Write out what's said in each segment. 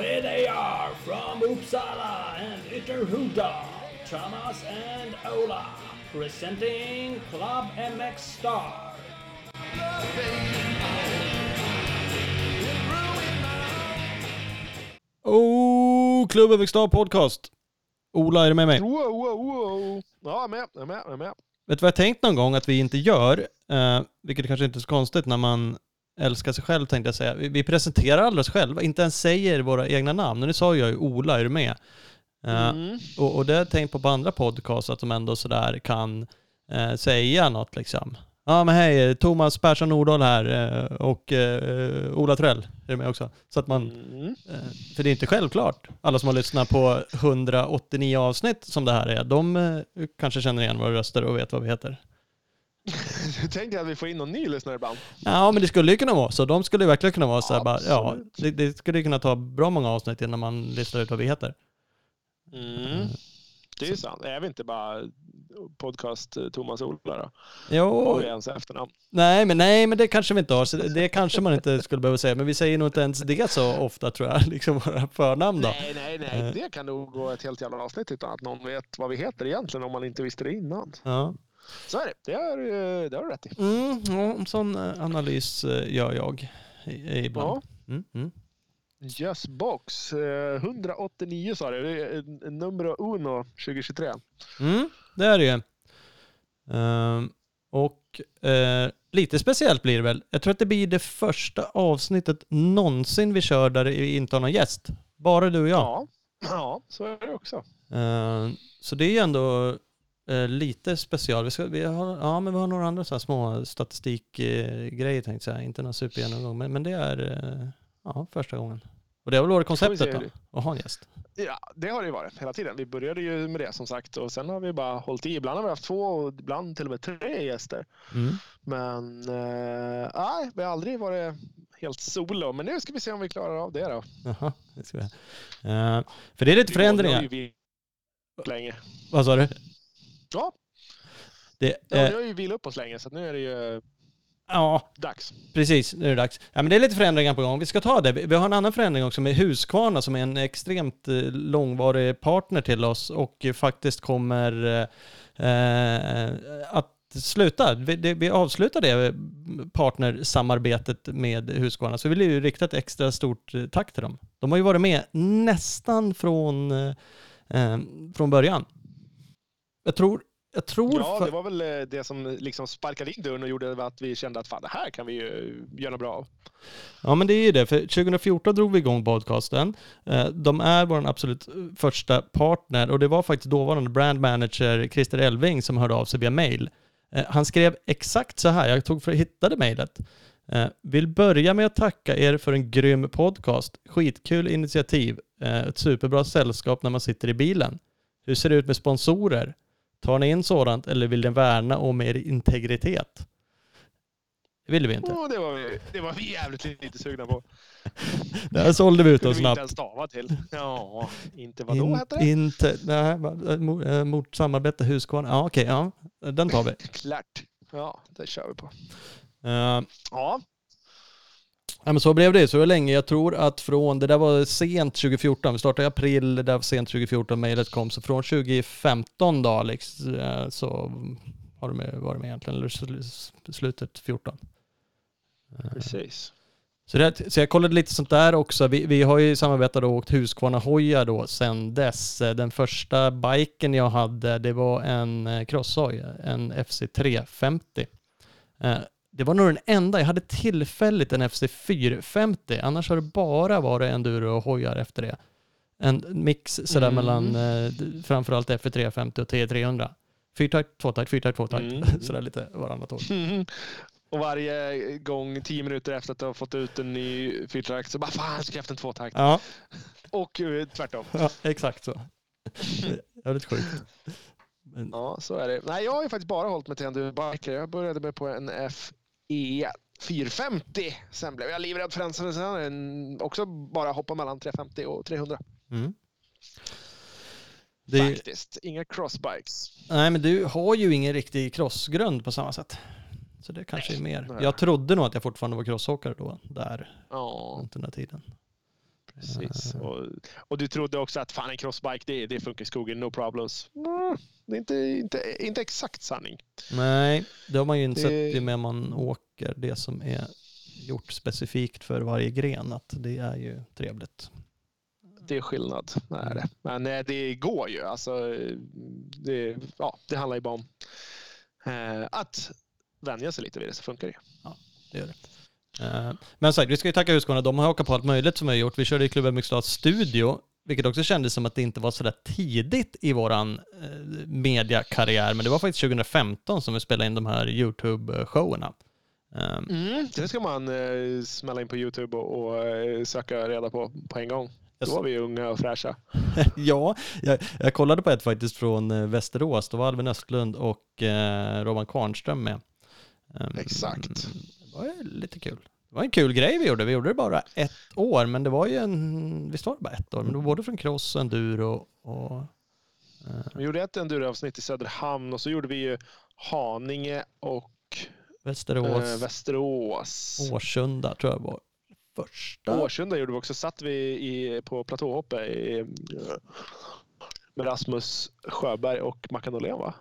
Here they are from Uppsala and Ytterhuda, Thomas and Ola, presenting Club MX Star. Oh, Klubben Star Podcast. Ola, är du med mig? Wow, wow, wow. Ja, jag är med, jag är med, jag är med. Vet du vad jag tänkt någon gång att vi inte gör? Eh, vilket kanske inte är så konstigt när man älskar sig själv tänkte jag säga. Vi, vi presenterar aldrig oss själva, inte ens säger våra egna namn. Och nu sa jag ju Ola, är du med? Eh, Mm. och, och det har jag tänkt på på andra podcasts, att de ändå sådär kan eh, säga något liksom. Ja men hej, Thomas Persson Nordahl här eh, och Ola Trell är med också. Så att man Mm. För det är inte självklart. Alla som har lyssnat på 189 avsnitt som det här är, de kanske känner igen våra röster och vet vad vi heter. Du tänker att vi får in någon ny lyssnare ibland? Ja, men det skulle ju kunna vara så. De skulle ju verkligen kunna vara så här bara, ja, det, det skulle ju kunna ta bra många avsnitt innan man listar ut vad vi heter. Mm. Det är ju sant. Är vi inte bara podcast eh, Thomas Ola då? Har Jo, vi ens efternamn? nej men, nej, men det kanske vi inte har. Så det, det kanske man inte skulle behöva säga. Men vi säger nog inte ens det så ofta tror jag, liksom våra förnamn då. Nej, nej, nej. Eh. Det kan nog gå ett helt jävla avsnitt utan att någon vet vad vi heter egentligen om man inte visste det innan. Ja. Så är det. Det har, eh, det har du rätt i. Mm, ja, en sån eh, analys eh, gör jag ibland. Mm, mm. Yes box. Eh, 189 sa du. Det är eh, nummer uno 2023. Mm, det är det ju. Ehm, och eh, lite speciellt blir det väl. Jag tror att det blir det första avsnittet någonsin vi kör där vi inte har någon gäst. Bara du och jag. Ja. ja, så är det också. Ehm, så det är ju ändå eh, lite special. Vi, ska, vi, har, ja, men vi har några andra så små statistikgrejer tänkte jag säga. Inte någon supergenomgång, men, men det är eh, ja, första gången. Och det har väl varit konceptet då, att ha en gäst. Ja, det har det ju varit hela tiden. Vi började ju med det som sagt och sen har vi bara hållit i. Ibland har vi haft två och ibland till och med tre gäster. Mm. Men eh, nej, vi har aldrig varit helt solo. Men nu ska vi se om vi klarar av det då. Jaha, det ska vi. Ehm, för det är lite förändringar. länge. Vad sa du? Ja, Det, ja eh, har ju vilat upp oss länge så nu är det ju ja, dags. precis. Nu är det dags. Ja, men det är lite förändringar på gång. Vi ska ta det. Vi har en annan förändring också med Husqvarna som är en extremt eh, långvarig partner till oss och faktiskt kommer eh, eh, att sluta. Vi, vi avslutar det partnersamarbetet med Husqvarna. Så vi vill ju rikta ett extra stort eh, tack till dem. De har ju varit med nästan från, eh, från början. Jag tror, jag tror Ja, fa- det var väl eh, det som liksom sparkade in dörren och gjorde att vi kände att fan, det här kan vi ju göra något bra av. Ja men det är ju det, för 2014 drog vi igång podcasten. Eh, De är vår absolut första partner och det var faktiskt dåvarande brand manager Christer Elving som hörde av sig via mail. Eh, Han skrev exakt så här, jag tog för hittade mejlet. Eh, Vill börja med att tacka er för en grym podcast. Skitkul initiativ. Eh, Ett superbra sällskap när man sitter i bilen. Hur ser det ut med sponsorer? Tar ni in sådant eller vill ni värna om er integritet? Det ville vi inte. Och det, var vi, det var vi jävligt lite sugna på. Det här sålde vi ut oss vi inte snabbt. ens stava till. Ja, inte vadå In, hette det? Inte, nej, va- mot, eh, mot samarbete Husqvarna. Ja okej, ja. Den tar vi. Klart. Ja, det kör vi på. Eh, Ja, ja, men så blev det. Så var länge. Jag tror att från, det där var sent 2014. Vi startade i april, det där var sent 2014 mejlet kom. Så från 2015 då Alex, eh, så har du med, varit med egentligen. Eller sl- slutet 14. Eh, precis. Så, det, så jag kollade lite sånt där också. Vi, vi har ju samarbetat och åkt Husqvarna-hojar då sedan dess. Den första biken jag hade, det var en eh, crosshoj, en FC350. Eh, Det var nog den enda, jag hade tillfälligt en FC450, annars har det bara varit enduro-hojar efter det. En mix sådär Mm. mellan eh, framförallt F350 och T300. Fyrtakt, tvåtakt, fyrtakt, tvåtakt. Mm. sådär lite varannat år. Och varje gång, tio minuter efter att du har fått ut en ny fyrtakt, så bara fan, jag ska haft en tvåtakt. Ja, Och eh, tvärtom. ja exakt så. Jävligt sjukt. Men, Ja, så är det. Nej, jag har ju faktiskt bara hållit mig till endurobiker. Jag började med på en FE 450. Sen blev jag livrädd för den, sen är den också bara hoppa mellan 350 och 300. mm. det, Faktiskt. Inga crossbikes. nej men du har ju ingen riktig crossgrund på samma sätt. Så det kanske är mer. Jag trodde nog att jag fortfarande var crossåkare då, där, Ja, runt den här tiden. Precis. Och, och du trodde också att fan en crossbike, det, det funkar i skogen, no problems. Mm, det är inte, inte, inte exakt sanning. Nej, det har man ju insett Det- och med man åker det som är gjort specifikt för varje gren, att det är ju trevligt. Det är skillnad. Är det. Men eh, det går ju. Alltså, eh, det, ja, det handlar ju bara om eh, att vänja sig lite vid det så funkar det ju. Det gör det. Eh, Men sagt, vi ska ju tacka Husqvarna. De har hakat på allt möjligt som vi har gjort. Vi körde i Klubben Mixed studio, vilket också kändes som att det inte var så där tidigt i våran eh, mediakarriär. Men det var faktiskt 2015 som vi spelade in de här YouTube-showerna. Eh, Mm, det ska man eh, smälla in på Youtube och, och eh, söka reda på på en gång. Då var vi unga och fräscha. ja, jag, jag kollade på ett faktiskt från Västerås. Då var Alvin Östlund och eh, Robban Kvarnström med. Ehm, Exakt. Det var lite kul. Det var en kul grej vi gjorde. Vi gjorde det bara ett år, men det var ju en... Visst var det bara ett år? Men det var både från cross enduro och... eh, Vi gjorde ett enduroavsnitt i Söderhamn och så gjorde vi ju Haninge och Västerås, eh, Västerås. Årsunda tror jag var första. Årsunda gjorde vi också. Satt vi i, på platåhoppet i, med Rasmus Sjöberg och Mackan Åhlén va?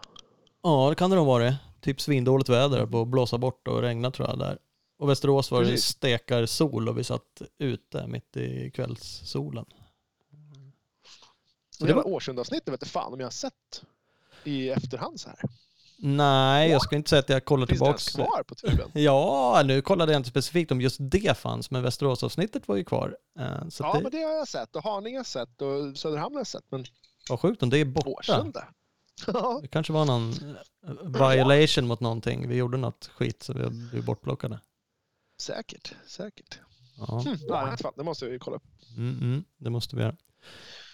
Ja, det kan det nog vara. Typ svindåligt väder på att blåsa bort och regna tror jag där. Och Västerås var det Precis. stekar sol och vi satt ute mitt i kvällssolen. Så Det var. Årsunda-avsnittet vet inte fan om jag har sett i efterhand så här. Nej, jag ska inte säga att jag kollar Finns det ens kvar på tuben? Ja, nu kollade jag inte specifikt om just det fanns, men Västeråsavsnittet var ju kvar. Eh, Så Ja, det men det har jag sett. Och Haninge har sett och Söderhamn har jag sett. Men var sjukt om det är borta. Årsunda? Det kanske var någon violation mot någonting. Vi gjorde något skit så vi blev bortplockade. Säkert. Säkert. Ja. Hm, nej, det måste ju kolla upp. Mm, mm, det måste vi göra.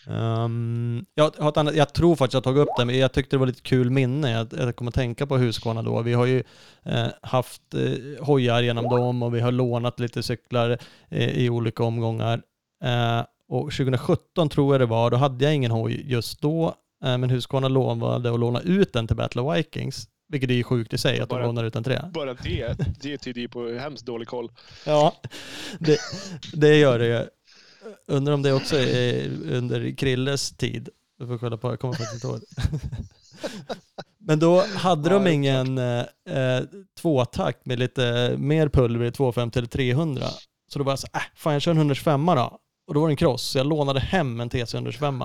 Um, jag, har ett annat, jag tror faktiskt jag tagit upp det, men jag tyckte det var lite kul minne. Jag, jag kommer att tänka på Husqvarna då. Vi har ju eh, haft eh, hojar genom dem och vi har lånat lite cyklar eh, i olika omgångar. Eh, och 2017 tror jag det var, då hade jag ingen hoj just då, eh, men Husqvarna lovade att låna ut den till Battle of Vikings. Vilket är ju sjukt i sig att de Bara- lånar ut en det. Bara det, det tyder ju på hemskt dålig koll. Ja, det, det gör det ju. Undrar om det också är under Krilles tid. Du får kolla på, jag kommer faktiskt inte ihåg. Men då hade de ingen eh, tvåtakt med lite mer pulver i 250 eller 300. Så då var jag så äh, fan jag kör en 125 då. Och då var det en cross, så jag lånade hem en TC 125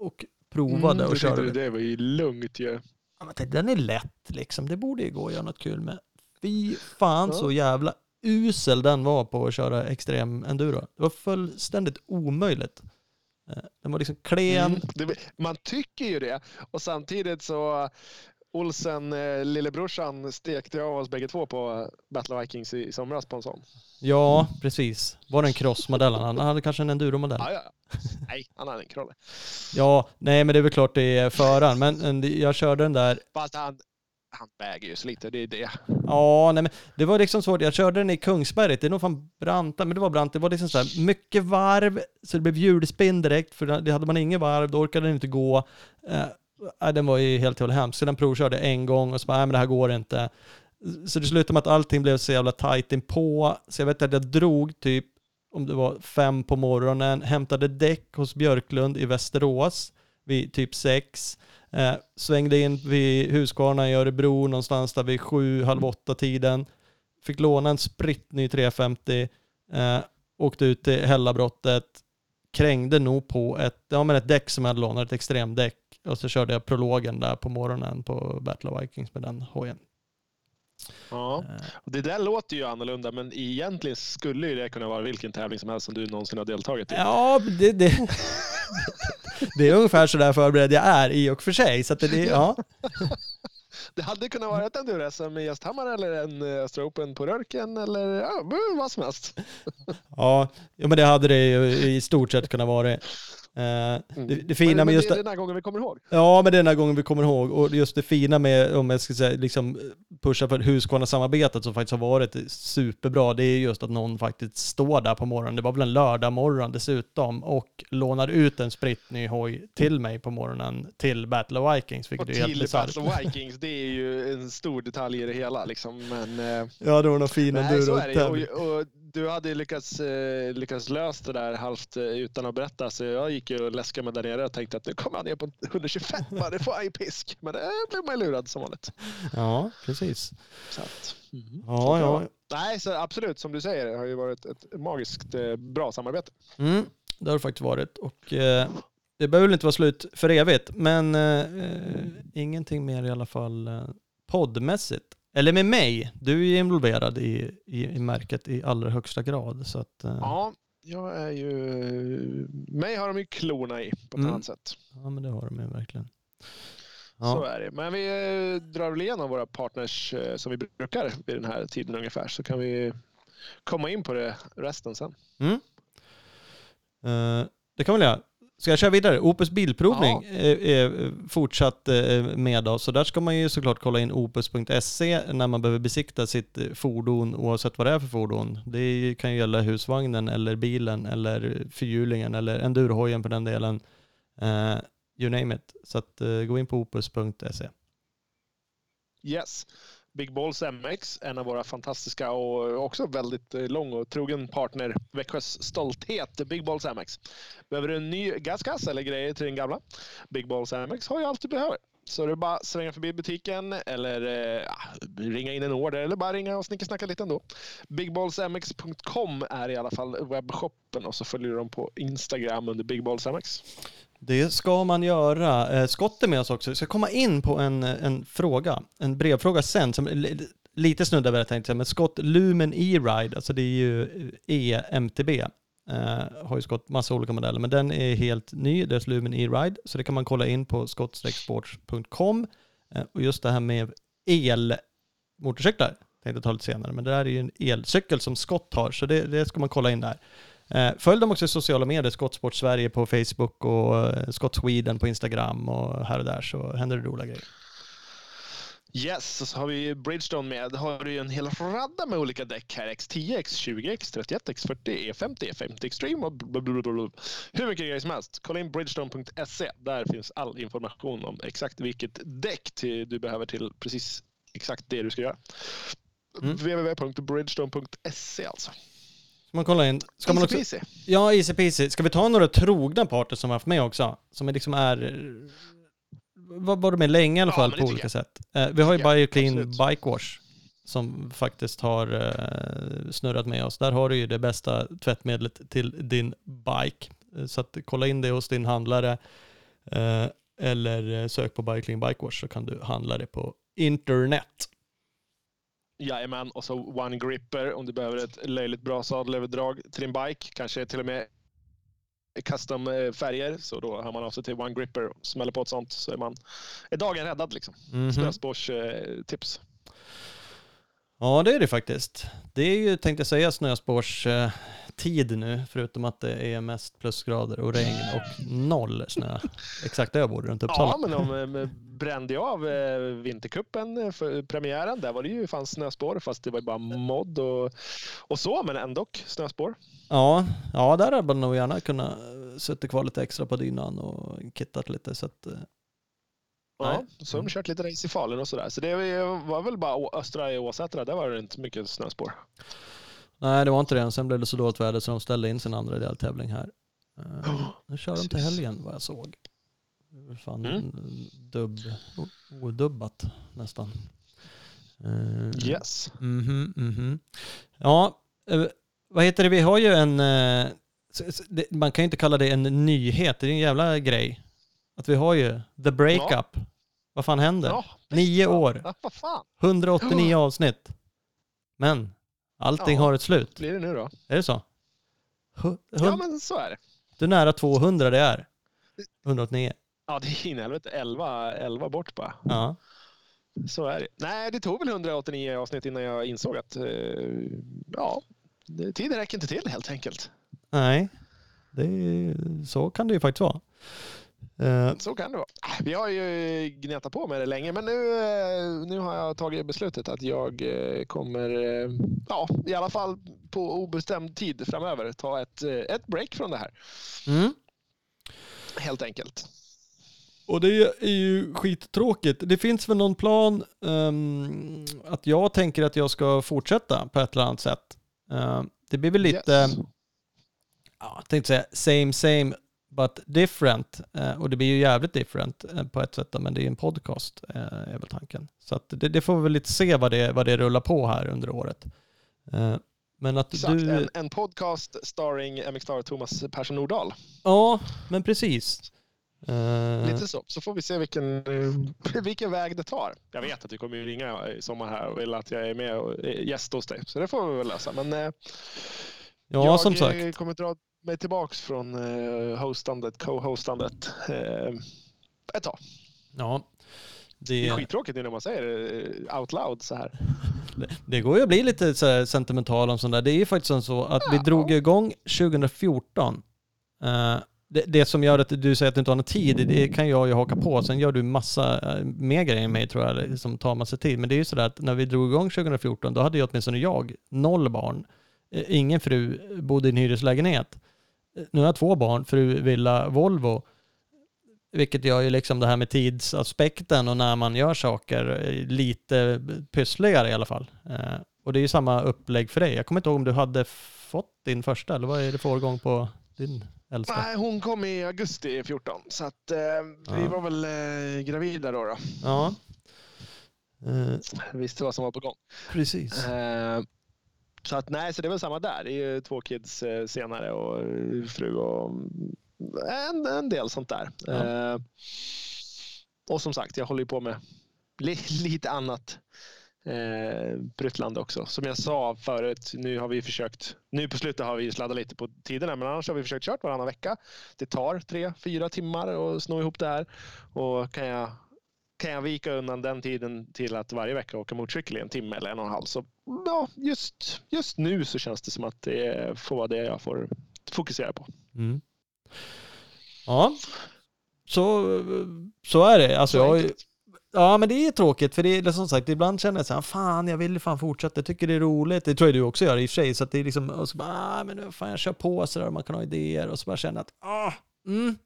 och provade Mm, och körde. Det var ju lugnt ju. Ja, men tänkte, den är lätt liksom, det borde ju gå att göra något kul med. Fy fan så jävla usel den var på att köra extrem enduro. Det var fullständigt omöjligt. Eh, Den var liksom klen. Mm, det, man tycker ju det. Och samtidigt så Olsen, eh, lillebrorsan, stekte av oss bägge två på Battle of Vikings i, i somras på en sån. Ja, precis. Var det en crossmodell? Han hade kanske en enduromodell. Ja, ja. Nej, han hade en krolle. Ja, nej men det är väl klart det är föraren. Men jag körde den där Fast han, han väger ju så lite, det är det. Ja, nej men det var liksom svårt. Jag körde den i Kungsberget, det är nog fan brant, men det var brant. Det var liksom så här mycket varv, så det blev hjulspinn direkt, för det hade man ingen varv, då orkade den inte gå. Nej, den var ju helt jävla hemsk. Så den provkörde en gång och så bara, nej men det här går inte. Så det slutade med att allting blev så jävla tajt inpå, så jag vet att jag drog typ, om det var fem på morgonen, hämtade däck hos Björklund i Västerås vid typ sex. Eh, svängde in vid Husqvarna i Örebro någonstans där vid sju, halv åtta tiden. Fick låna en spritt ny 350. Eh, åkte ut till Hällabrottet. Krängde nog på ett, ja, men ett däck som jag hade lånat, ett extremdäck. Och så körde jag prologen där på morgonen på Battle of Vikings med den hojen. Ja. Eh, Och det där låter ju annorlunda, men egentligen skulle ju det kunna vara vilken tävling som helst som du någonsin har deltagit i. ja, det, det, det är ungefär så där förberedd jag är i och för sig. Så det, ja. Det hade kunnat vara ett enduro-SM i Östhammar eller en eh, Östra Open på Rörken eller ja, vad som helst. Ja, ja, men det hade det ju i stort sett kunnat vara. Eh, det, det fina men, med men just det det, är den här gången vi kommer ihåg. Ja, men det är den här gången vi kommer ihåg. Och just det fina med, om jag ska säga, liksom pusha för Husqvarna-samarbetet som faktiskt har varit superbra, det är just att någon faktiskt står där på morgonen. Det var väl en lördag morgon dessutom och lånar ut en spritt ny hoj till mig på morgonen till Battle of Vikings, vilket Och är till. Battle of Vikings, det är ju en stor detalj i det hela. Liksom. Men, eh, Ja, det var någon fin nej, så är det och, och du hade lyckats, eh, lyckats lösa det där halvt eh, utan att berätta. Så jag gick ju och läskade mig där nere och tänkte att nu kommer han ner på 125. Det får han ju pisk. Men det blev man ju lurad som vanligt. Ja, precis. Så att, mm. Ja, ja. Nej, så absolut som du säger. Det har ju varit ett magiskt eh, bra samarbete. Mm, det har det faktiskt varit. Och eh, det behöver inte vara slut för evigt, men eh, eh, ingenting mer i alla fall eh, poddmässigt. Eller med mig. Du är ju involverad i, i, i märket i allra högsta grad. Så att, eh, Ja, jag är ju... Mig har de ju klorna i på ett Mm. annat sätt. ja, men det har de ju verkligen. Så Ja, är det. Men vi eh, drar väl igenom våra partners eh, som vi brukar vid den här tiden ungefär. Så kan vi komma in på det resten sen. eh, det kan väl jag. Ska jag köra vidare? Opus Bilprovning är, är fortsatt eh, med oss. Så där ska man ju såklart kolla in opus.se när man behöver besikta sitt fordon oavsett vad det är för fordon. Det kan ju gälla husvagnen eller bilen eller fyrhjulingen eller endurohojen för den delen. Eh, you name it. Så att, eh, gå in på opus.se. Yes. Big Balls MX, en av våra fantastiska och också väldigt eh, lång och trogen partner. Växjös stolthet, Big Balls MX. Behöver du en ny gaskass eller grejer till din gamla? Big Balls MX har ju allt du behöver. Så det är bara att svänga förbi butiken eller eh, ja, ringa in en order eller bara ringa och snickersnacka lite ändå. Bigballsmx.com är i alla fall webbshoppen och så följer du dem på Instagram under Big Balls MX. Det ska man göra. Eh, skott är med oss också. Jag ska komma in på en, eh, en fråga, en brevfråga sen, som lite snuddar vid det tänkte jag, men Scott Lumen E-Ride, alltså det är ju eh, EMTB, eh, har ju Scott massa olika modeller, men den är helt ny, deras Lumen E-Ride, så det kan man kolla in på scott-sports.com. Eh, och just det här med elmotorcyklar, tänkte jag ta lite senare, men det där är ju en elcykel som Scott har, så det, det ska man kolla in där. Eh, Följ dem också i sociala medier, Skottsport Sverige på Facebook och eh, Scott Sweden på Instagram och här och där så händer det roliga grejer. Yes, och så har vi Bridgestone med. Då har du ju en hel radda med olika däck här. X10, X20, X31, X40, E50, E50 Extreme och blablabla. hur mycket grejer som helst. Kolla in bridgestone.se. Där finns all information om exakt vilket däck du behöver till precis exakt det du ska göra. Mm. www.bridgestone.se alltså. Ska man kolla in? Ska man också, Easy ja, easy peasy. Ska vi ta några trogna parter som vi har haft med också? Som är liksom är... Var, var med länge i alla Ja, fall men på olika tycker sätt. Eh, vi har ju jag, Bioclean absolut. Bike Wash som faktiskt har eh, snurrat med oss. Där har du ju det bästa tvättmedlet till din bike. Eh, Så att kolla in det hos din handlare eh, eller eh, sök på Bioclean Bike Wash så kan du handla det på internet. Jajamän, och så One Gripper om du behöver ett löjligt bra sadelöverdrag till din bike. Kanske till och med custom eh, färger. Så då hör man av sig till One Gripper och smäller på ett sånt så är, man, är dagen räddad. Liksom. Snöspårs eh, tips. Ja, det är det faktiskt. Det är ju, tänkte jag säga, snöspårs eh, tid nu, förutom att det är mest plusgrader och regn och noll snö. Exakt där jag bor, runt Uppsala. Ja, men de eh, brände ju av eh, Vintercupen eh, för premiären. Där var det ju fanns snöspår fast det var ju bara modd och, och så, men ändå snöspår. Ja, ja, där hade man nog gärna kunnat sätta kvar lite extra på dynan och kittat lite. Så att, Ja, Nej. så har de kört lite race i Falun och sådär. Så det var väl bara östra i Åsätra, där var det inte mycket snöspår. Nej, det var inte det. Sen blev det så dåligt väder så de ställde in sin andra deltävling här. Eh, nu kör de till helgen vad jag såg. Fan, Mm. dubb, odubbat nästan. Eh, Yes. Mhm, mhm. Ja, eh, vad heter det? Vi har ju en... Man kan ju inte kalla det en nyhet, det är en jävla grej. Att vi har ju The Breakup. Vad fan händer? Ja, Nio år, ja, vad fan 189 avsnitt. Men allting Ja. har ett slut. blir det nu då? Är det så? Hu- Ja, hund- men så är det. Du är nära 200 det är. 189. Ja, det är in helvete. 11, 11 bort bara. Ja. Så är det. Nej, det tog väl 189 avsnitt innan jag insåg att eh, ja, tiden räcker inte till helt enkelt. Nej, det är, så kan det ju faktiskt vara. Eh, Så kan det vara. Vi har ju gnetat på med det länge, men nu, eh, nu har jag tagit beslutet att jag eh, kommer, ja, i alla fall på obestämd tid framöver, ta ett, ett break från det här. mm. Helt enkelt. Och det är ju skittråkigt. Det finns väl någon plan ehm, att jag tänker att jag ska fortsätta på ett eller annat sätt. Ehm, det blir väl lite, Yes. ja, jag tänkte säga same same but different. Eh, och det blir ju jävligt different eh, på ett sätt, men det är ju en podcast, eh, är väl tanken. Så det, det får vi väl lite se vad det, vad det rullar på här under året. Men att Exakt, du... en, en podcast starring MX Star och Thomas Persson Nordahl. Ja, men precis. Lite så. Så får vi se vilken, vilken väg det tar. Jag vet att du kommer ju ringa i sommar här och vill att jag är med och gäst hos dig. Så det får vi väl lösa. Men ja, jag som sagt. kommer dra mig tillbaks från eh, hostandet, co-hostandet eh, ett tag. Ja, Det är det, skittråkigt nu när man säger det eh, out loud så här. det går ju att bli lite så sentimental om sånt där. Det är ju faktiskt så att vi Ja. drog igång 2014. Eh, det, det som gör att du säger att du inte har någon tid, det kan jag ju haka på. Sen gör du massa mer grejer än mig tror jag, som tar massa tid. Men det är ju sådär att när vi drog igång 2014, då hade ju åtminstone jag noll barn. Eh, Ingen fru, bodde i en hyreslägenhet. Nu har jag två barn, fru, villa, Volvo. Vilket gör ju liksom det här med tidsaspekten och när man gör saker eh, lite pyssligare i alla fall. Eh, och det är ju samma upplägg för dig. Jag kommer inte ihåg om du hade fått din första, eller vad är det för årgång på din äldsta? Nej, hon kom i augusti 14 så att eh, vi Ja. var väl eh, gravida då. då. Ja. Eh, Visste vad som var på gång. precis. Eh, så att nej, så det är väl samma där. Det är ju två kids eh, senare och fru och mm, en, en del sånt där. Ja. Eh, och som sagt, jag håller ju på med li, lite annat eh, pruttlande också. Som jag sa förut, nu har vi försökt, nu på slutet har vi sladdat lite på tiderna, men annars har vi försökt kört varannan vecka. Det tar tre, fyra timmar att sno ihop det här. Och kan jag kan jag vika undan den tiden till att varje vecka åka motorcykel i en timme eller en och en halv. Så ja, just, just nu så känns det som att det får vara det jag får fokusera på. Mm. Ja, så, så är det. Alltså, Så jag, ja, men det är tråkigt för det är som sagt, ibland känner jag så här, fan jag vill fan fortsätta, jag tycker det är roligt. Det tror jag du också gör i och för sig. Så att det är liksom, och så bara, ah, men nu fan jag kör på så där, man kan ha idéer och så bara känna att, ah, mm,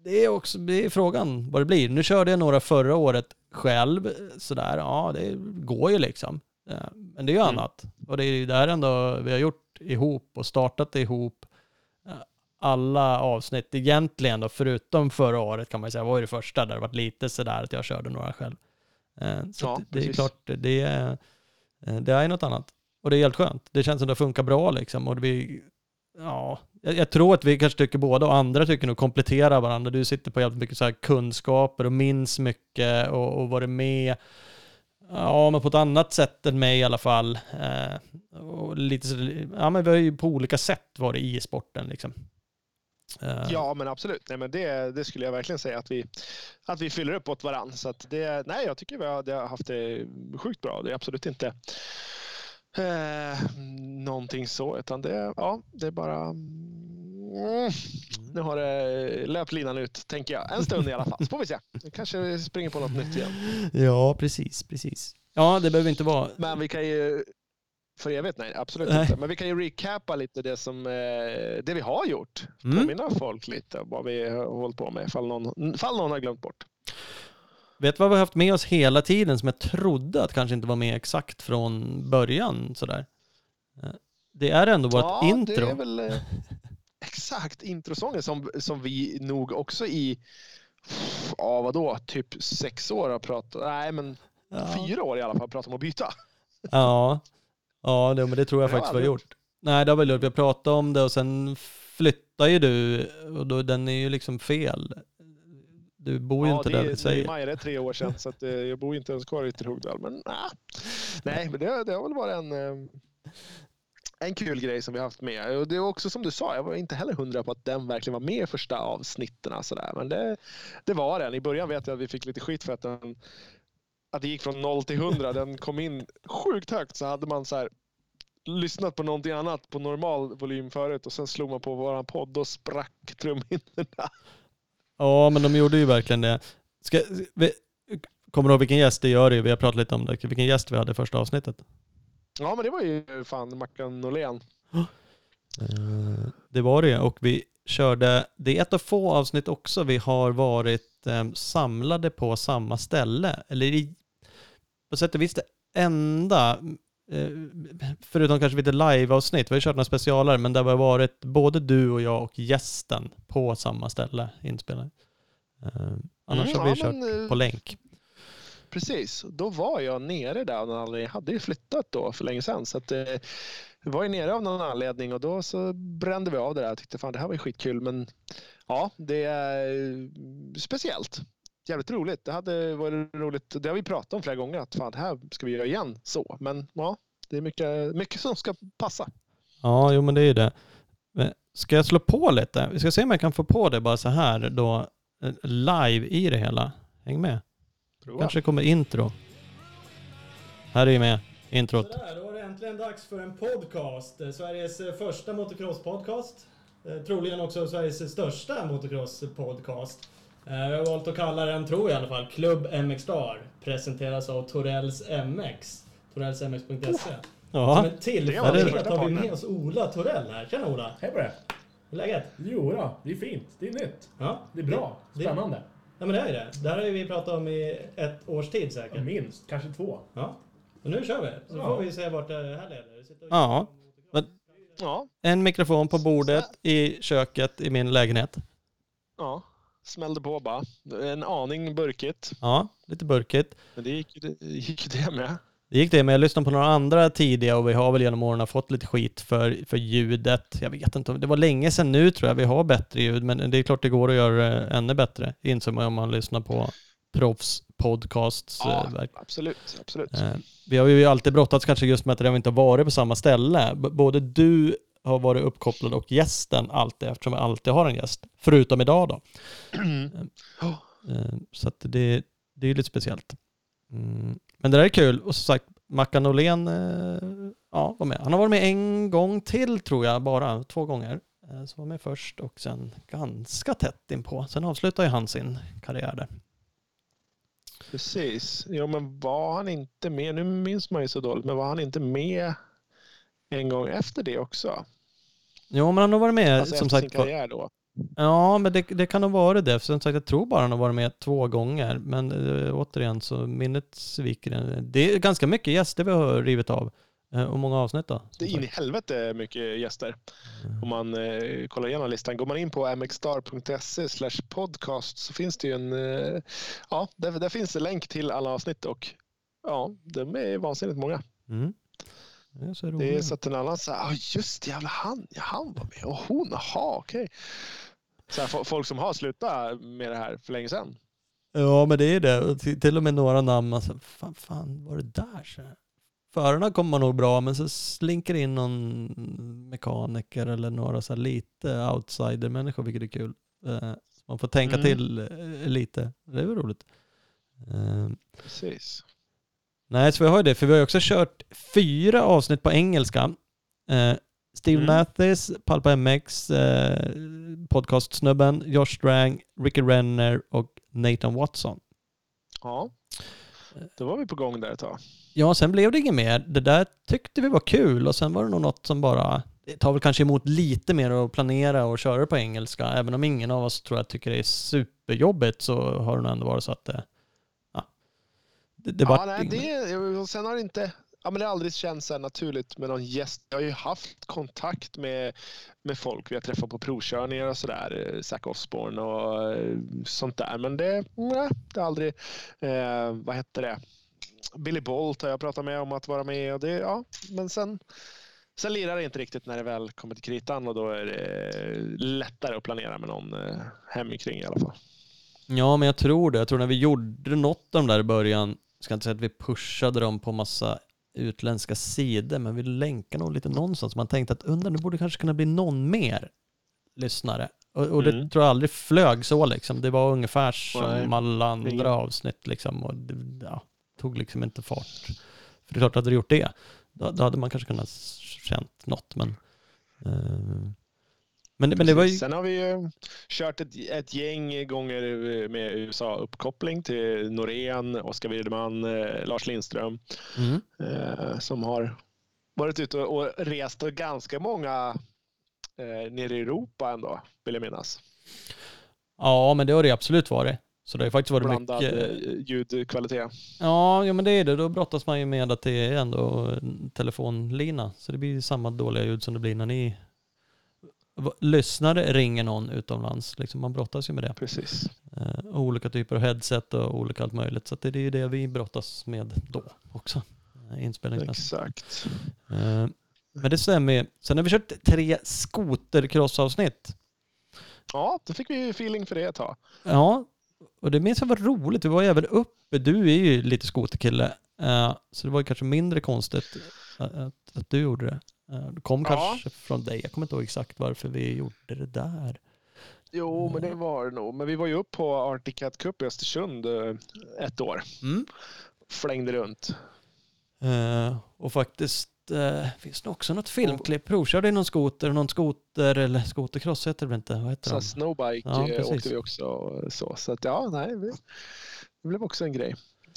det är också, det är frågan vad det blir. Nu körde jag några förra året själv, sådär, ja det går ju liksom. Eh, Men det är ju Mm. annat. Och det är ju där ändå vi har gjort ihop och startat ihop eh, alla avsnitt egentligen då, förutom förra året kan man ju säga, var ju det första där det var lite sådär att jag körde några själv. Eh, Så Ja, det är precis. klart, det är, eh, det är något annat. Och det är helt skönt. Det känns som det funkar bra liksom. Och det blir, ja, jag, jag tror att vi kanske tycker båda och andra tycker nog kompletterar varandra. Du sitter på jävligt mycket så här kunskaper och minns mycket och, och varit med. Ja, men på ett annat sätt än mig i alla fall. Eh, och lite så, ja, men vi har ju på olika sätt varit i sporten liksom. Eh, Ja, men absolut. Nej, men det, det skulle jag verkligen säga att vi, att vi fyller upp åt varandra. Så att det, nej, jag tycker vi har, det har haft det sjukt bra. Det är absolut inte eh, någonting så, utan det, ja, det är bara... Mm, nu har det löpt linan ut, tänker jag. En stund i alla fall, så får vi se. Nu kanske vi springer på något nytt igen. Ja, precis, precis. Ja, det behöver inte vara... Men vi kan ju... För evigt? Nej, absolut Nej. inte. Men vi kan ju recapa lite det, som, eh, det vi har gjort. Mm. Påminna folk lite om vad vi har hållit på med, ifall någon, ifall någon har glömt bort. Vet du vad vi har haft med oss hela tiden som jag trodde att kanske inte var med exakt från början sådär? Eh, Det är ändå vårt ja, intro. det är väl eh, exakt introsången som, som vi nog också i, ja vadå, typ sex år har pratat, nej men ja. fyra år i alla fall pratat om att byta. Ja, ja det, men det tror jag Det faktiskt vi har gjort. Nej, det har väl gjort. Vi har pratat om det och sen flyttar ju du och då, den är ju liksom fel. Du bor ju ja, inte det, där är- vi nu säger. är maj, det är tre år sedan så att, eh, jag bor inte ens kvar i Ytterhogdal. Men nah. nej, men det, det har väl varit en, eh, en kul grej som vi har haft med. Och det är också som du sa, jag var inte heller hundra på att den verkligen var med i första avsnitten. Sådär. Men det, det var den. I början vet jag att vi fick lite skit för att den att det gick från 0 till 100. Den kom in sjukt högt så hade man så här lyssnat på någonting annat på normal volym förut och sen slog man på våran podd och sprack trumhinnorna. Ja, men de gjorde ju verkligen det. Ska, vi, kommer du ihåg vilken gäst det gör det? Vi har pratat lite om det. Vilken gäst vi hade i första avsnittet. Ja, men det var ju fan Mackan Norlén. Eh, Det var det och vi körde, det är ett av få avsnitt också vi har varit eh, samlade på samma ställe. Eller i, på sätt och vis det enda förutom kanske lite live-avsnitt, vi har ju kört några specialare, men det har varit både du och jag och gästen på samma ställe inspelade. Eh, annars Mm, har vi ja, kört men, eh, på länk. Precis, då var jag nere där av någon anledning. Jag hade ju flyttat då för länge sedan. Så att, eh, vi var ju nere av någon anledning och då så brände vi av det där. Jag tyckte fan det här var ju skitkul men ja, det är eh, speciellt. Jävligt roligt. Det hade varit roligt. Det har vi pratat om flera gånger att fan det här ska vi göra igen så. Men ja, det är mycket, mycket som ska passa. Ja, jo men det är ju det. Men Ska jag slå på lite? Vi ska se om jag kan få på det bara så här då, live i det hela. Häng med. Prova. Kanske kommer intro. Här är ju med, introt. Sådär, då var det äntligen dags för en podcast. Sveriges eh, första motocross-podcast. Eh, Troligen också Sveriges största motocross-podcast. Eh, Jag har valt att kalla den, tror jag i alla fall, Klubb MX Star. Presenteras av Torells MX. Torellsmx.se. Som Ja, en Det var tillfällighet har vi med oss Ola Torell här. Tjena Ola! Hej på det! Hur är läget? Jo då, det är fint. Det är nytt. Ja, Det är bra. Det- Spännande. Ja men det är ju det. Det här har ju vi pratat om i ett års tid säkert. Minst, kanske två. Ja. Och nu kör vi. Så Ja. får vi se vart det här leder. Ja. Men- Ja, en mikrofon på bordet i köket i min lägenhet. ja. Smällde på bara. En aning burkigt. Ja, lite burkigt. Men det gick, det gick det med. Det gick det, men jag lyssnade på några andra tidiga och vi har väl genom åren fått lite skit för, för ljudet. Jag vet inte, om det var länge sedan nu tror jag vi har bättre ljud, men det är klart det går att göra det ännu bättre, inser man om man lyssnar på proffspodcasts. Ja, eh, verk- absolut. absolut. Eh, Vi har ju alltid brottats kanske just med att det inte har varit på samma ställe. Både du har varit uppkopplad och gästen alltid, eftersom vi alltid har en gäst. Förutom idag då. Ja. Eh, Så att det, det är lite speciellt. Mm. Men det där är kul. Och som sagt, Mackan Åhlén eh, ja, var med. Han har varit med en gång till tror jag, bara två gånger. Eh, Så var med först och sen ganska tätt inpå. Sen avslutade ju han sin karriär där. Precis. Jo, men var han inte med, nu minns man ju så dåligt, men var han inte med en gång efter det också? Jo, men han har varit med Alltså som sagt karriär då? Ja, men det, det kan ha varit det. För som sagt, jag tror bara han har varit med två gånger. Men äh, återigen så minnet sviker en. Det är ganska mycket gäster vi har rivit av. Eh, och många avsnitt då. Det är in i helvete mycket gäster. Om man eh, kollar igenom listan. Går man in på mxstar.se slash podcast så finns det ju en... Ja, där, där finns det länk till alla avsnitt och ja, de är vansinnigt många. Mm. Det är så Det är så att en annan säger, ah, just det, jävla han, ja, han var med och hon, jaha, okej. Så här, fo- folk som har slutat med det här för länge sedan. Ja, men det är det. Till, till och med några namn, alltså, fan, fan var det där? Så. Förarna kommer nog bra, men så slinker in någon mekaniker eller några så lite outsider-människor, vilket är kul. Eh, så man får tänka Mm. till eh, lite. Det är väl roligt. Eh, Precis. Nej, så vi har ju det, för vi har ju också kört fyra avsnitt på engelska. Eh, Steve Mm. Mathis, Palpa MX, eh, podcastsnubben, Josh Strang, Ricky Renner och Nathan Watson. Ja, då var vi på gång där ett tag. Ja, sen blev det inget mer. Det där tyckte vi var kul och sen var det nog något som bara det tar väl kanske emot lite mer att planera och köra på engelska. Även om ingen av oss tror jag tycker det är superjobbigt så har det nog ändå varit så att det... Ja, det, det ja, nej, det, och sen har det inte... Ja, men det har aldrig känts så här naturligt med någon gäst. Jag har ju haft kontakt med, med folk vi har träffat på provkörningar och sådär. eh, Zac Osborne och eh, sånt där. Men det, nej, det har aldrig... Eh, vad hette det? Billy Bolt har jag pratat med om att vara med. Och det, ja, men sen, sen lirar det inte riktigt när det väl kommer till kritan och då är det lättare att planera med någon eh, hemikring i alla fall. Ja, men jag tror det. Jag tror när vi gjorde något av de där i början, ska inte säga att vi pushade dem på massa utländska sidor, men vi länkade nog lite någonstans. Man tänkte att undrar, det borde kanske kunna bli någon mer lyssnare. Och, och det Mm. tror jag aldrig flög så liksom. Det var ungefär som Nej, alla andra avsnitt liksom. Och det ja, tog liksom inte fart. För det är klart, hade det gjort det, då, då hade man kanske kunnat känt något. Men, eh, men, men det var ju... Sen har vi ju kört ett, ett gäng gånger med USA-uppkoppling till Norén, Oskar Wirdeman, eh, Lars Lindström Mm. eh, som har varit ute och rest och ganska många eh, nere i Europa ändå, vill jag minnas. Ja, men det har det absolut varit. Så det har faktiskt varit Blandad mycket... eh, ljudkvalitet. Ja, ja, men det är det. Då brottas man ju med att det är ändå telefonlina. Så det blir samma dåliga ljud som det blir när ni lyssnare ringer någon utomlands. Liksom man brottas ju med det. Precis. Eh, och olika typer av headset och olika allt möjligt. Så det är ju det vi brottas med då också. eh, Inspelningsmässigt. Exakt. Eh, men det stämmer ju. Sen har vi kört tre skotercrossavsnitt. Ja, då fick vi ju feeling för det ett tag. Ja, och det minns jag var roligt. Vi var ju även uppe. Du är ju lite skoterkille. Eh, så det var ju kanske mindre konstigt att, att, att du gjorde det. Eh, det kom Ja. kanske från dig. Jag kommer inte ihåg exakt varför vi gjorde det där. Jo, men det var det nog. Men vi var ju upp på Arctic Cat Cup i Östersund eh, ett år. Mm. Flängde runt. Eh, och faktiskt eh, finns det också något filmklipp. Provkörde i någon skoter, någon skoter eller skotercross heter det väl inte? Vad heter Så det? snowbike Ja, eh, åkte vi också. Så, så att ja, nej. Det blev också en grej.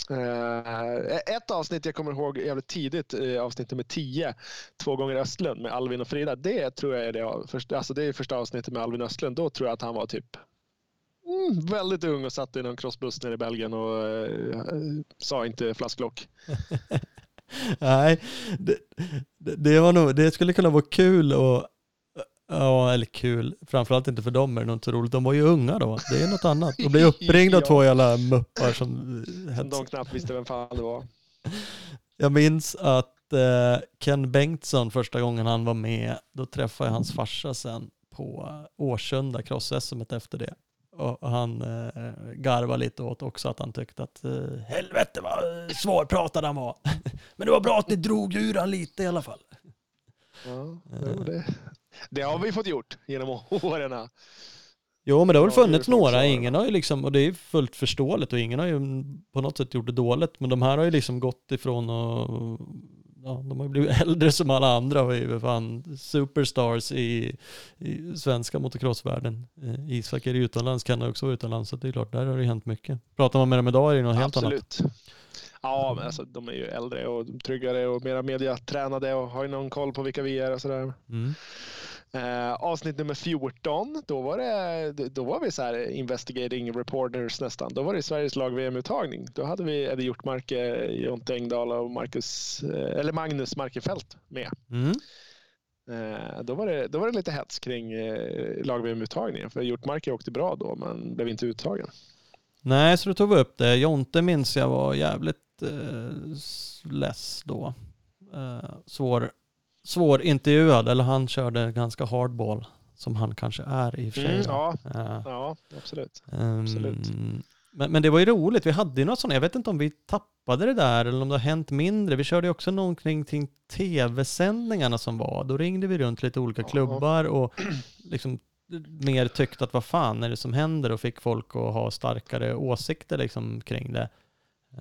Eh, ett avsnitt jag kommer ihåg jävligt tidigt, eh, avsnitt nummer 10, Två gånger Östlund med Alvin och Frida. Det tror jag är det, första, alltså det är första avsnittet med Alvin Östlund. Då tror jag att han var typ mm, väldigt ung och satt i någon crossbuss nere i Belgien och eh, sa inte flasklock. Nej, det, det, var nog, det skulle kunna vara kul att Ja, eller kul. Framförallt inte för dem är det inte så roligt. De var ju unga då. Det är något annat. Och bli uppringd av Ja. två jävla muppar som... De knappt visste vem fan det var. Jag minns att eh, Ken Bengtsson första gången han var med, då träffade jag hans farsa sen på Årsunda cross-SM efter det. Och han eh, garvade lite åt också att han tyckte att eh, helvete vad eh, svårpratad han var. Men det var bra att ni drog ur han lite i alla fall. Ja, jo, det, det har vi fått gjort genom åren. Jo, men det har väl Ja, funnits folk några. Ingen har ju liksom, och det är fullt förståeligt och ingen har ju på något sätt gjort det dåligt. Men de här har ju liksom gått ifrån och ja, de har ju blivit äldre som alla andra och är ju fan superstars i, i svenska motocrossvärlden. Eh, Isak är ju utomlands, kan också vara utomlands, så det är klart, där har det ju hänt mycket. Pratar man med dem idag är det något helt annat. Absolut. Ja, men alltså, de är ju äldre och tryggare och mera mediatränade och har ju någon koll på vilka vi är och sådär. Mm. Eh, avsnitt nummer 14, då var, det, då var vi så här investigating reporters nästan. Då var det Sveriges lag-VM-uttagning. Då hade vi Eddie Hjortmarke, Jonte Engdahl och Marcus, eh, eller Magnus Markefelt med. Mm. Eh, då, var det, då var det lite hets kring eh, lag-VM-uttagningen. För Hjortmarke åkte bra då, men blev inte uttagen. Nej, så då tog vi upp det. Jonte minns jag var jävligt eh, less då. Eh, svår, svår intervjuad, eller han körde ganska hardball, som han kanske är i och för sig. Mm, ja, Eh, ja, absolut. ehm, absolut. Men, men det var ju roligt, vi hade ju något sånt, jag vet inte om vi tappade det där eller om det har hänt mindre. Vi körde ju också någonting kring tv-sändningarna som var. Då ringde vi runt lite olika Ja. klubbar och liksom mer tyckte att vad fan är det som händer och fick folk att ha starkare åsikter liksom kring det.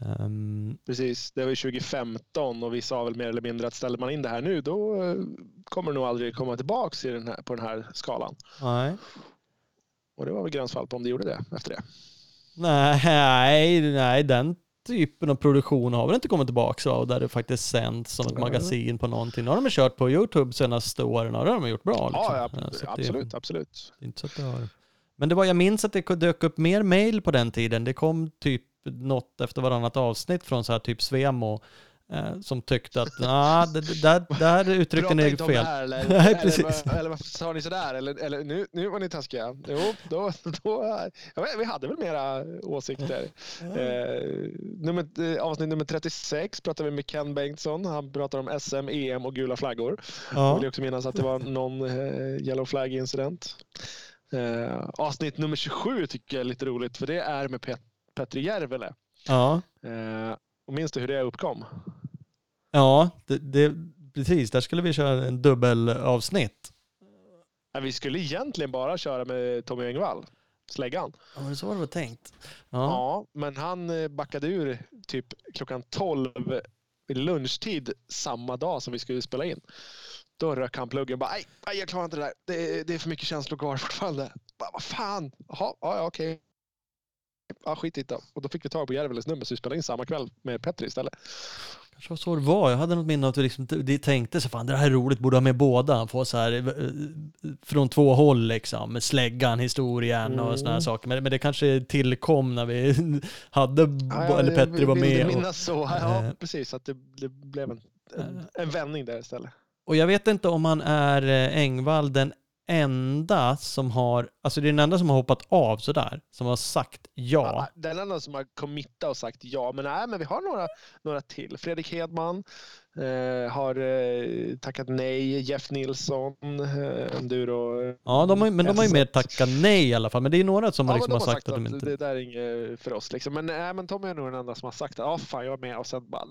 Ehm, Precis, det var ju 2015 och vi sa väl mer eller mindre att ställer man in det här nu då eh, kommer det nog aldrig komma tillbaks i den här, på den här skalan. nej. Och det var väl gränsfall på om det gjorde det efter det. nej, nej, den typen av produktion har väl inte kommit tillbaka och där det faktiskt sänds som ett magasin på någonting. Nu har de kört på YouTube senaste åren och det har de gjort bra. Liksom. Ja, ja absolut, absolut. Det är inte så att det har... Men det var, jag minns att det dök upp mer mail på den tiden. Det kom typ något efter varannat avsnitt från så här typ Svemo eh, som tyckte att nah, det, där, där uttryckte ni inte fel. här eller, Nej, precis. vad- eller varför sa ni sådär? Eller, eller nu, nu var ni taskiga. Jo, då, då, ja, vi hade väl mera åsikter. Eh, nummer, eh, avsnitt nummer 36 pratade vi med Ken Bengtsson. Han pratar om SM, EM och gula flaggor. Jag Ja. vill också minnas att det var någon eh, yellow flag incident. Eh, avsnitt nummer 27 tycker jag är lite roligt för det är med Pet- Petri Järvele. Ja, Eh, och minns du hur det uppkom? ja det, det, precis. Där skulle vi köra en dubbelavsnitt. Ja, vi skulle egentligen bara köra med Tommy Engvall, släggan. Ja, men så var det väl tänkt. Ja. Ja. men han eh, backade ur typ klockan 12 vid lunchtid samma dag som vi skulle spela in. Då rök han pluggen bara, nej, jag klarar inte det där. Det är, det är för mycket känslor kvar fortfarande. Bara, vad fan? Jaha, ja, okej. Ja, skit i det. Och då fick vi tag på Järveles nummer så vi spelade in samma kväll med Petri istället. Kanske var så det var. Jag hade något minne av att vi liksom, de tänkte så fan det här är roligt, borde ha med båda. Få så här eh, från två håll liksom, med släggan, historien och Mm. sådana saker. Men, men det kanske tillkom när vi hade, Ja, ja, eller jag Petri var med. Och, minnas så. Ja, eh, precis. Att det, det blev en, en, Eh. en vändning där istället. och jag vet inte om han är Engvall den enda som har, alltså det är den enda som har hoppat av sådär, som har sagt ja. Ja. Den enda som har committat och sagt ja, men nej, men vi har några, några till. Fredrik Hedman eh, har eh, tackat nej. Jeff Nilsson, eh, Enduro. Ja, de har, men de har ju mer tackat nej i alla fall. Men det är några som Ja, har, men liksom har sagt att de inte... det där är inget för oss. Liksom. Men, nej, men Tommy är nog den enda som har sagt att ja, fan jag är med och sen bara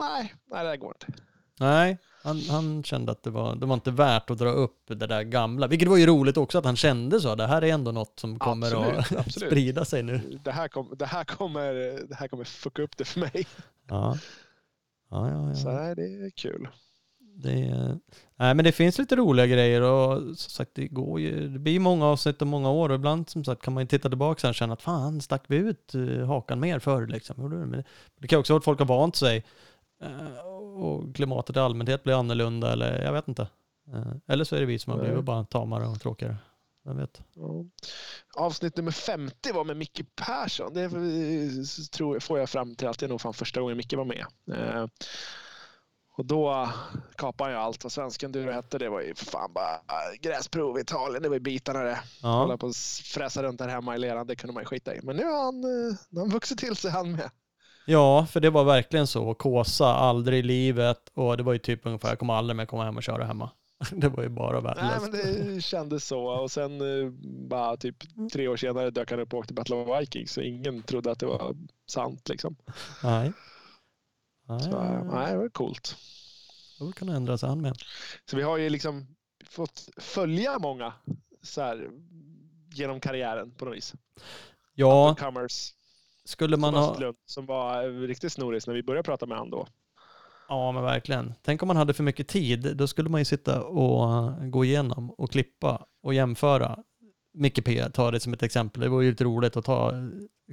nej, nej det där går inte. Nej, han, han kände att det var, det var inte värt att dra upp det där gamla. Vilket var ju roligt också att han kände så. Det här är ändå något som kommer Absolut, att absolut. sprida sig nu. Det här, kom, det, här kommer, det här kommer fucka upp det för mig. Ja. Ja, ja, Så ja. nej, det är kul. Det, är- nej, men det finns lite roliga grejer och som sagt, det går ju, det blir många avsnitt och många år och ibland som sagt kan man ju titta tillbaka och känna att fan, stack vi ut eh, hakan mer förr liksom? Men det, det kan också vara att folk har vant sig eh, och klimatet i allmänhet blir annorlunda eller jag vet inte. Eh, Eller så är det vi som har blivit bara tamare och tråkigare. Jag vet. Ja. Avsnitt nummer 50 var med Micke Persson. Det tror, får jag fram till att det är nog fan första gången Micke var med. Eh, och då kapade jag allt vad svensken du hette. Det var ju fan bara gräsprov i Italien. Det var ju bitarna det. Hålla Ja, på och fräsa runt där hemma i leran. Det kunde man ju skita i. Men nu har han, eh, han vuxit till sig han med. Ja, för det var verkligen så. Kåsa, aldrig i livet och det var ju typ ungefär, jag kommer aldrig mer komma hem och köra hemma. Det var ju bara Nej, värdelöst. men det kändes så. Och sen eh, bara typ tre år senare dök han upp och åkte Battle of Vikings. Så ingen trodde att det var sant liksom. Nej. Nej, Så, eh, nej, det var coolt. det ändra sig han med. Så vi har ju liksom fått följa många så här, genom karriären på något vis. Ja, Comers, skulle man ha... Östlund, som var eh, riktigt snoris när vi började prata med honom då. Ja, men verkligen. Tänk om man hade för mycket tid. Då skulle man ju sitta och eh, gå igenom och klippa och jämföra. Micke P, ta det som ett exempel. Det var ju lite roligt att ta,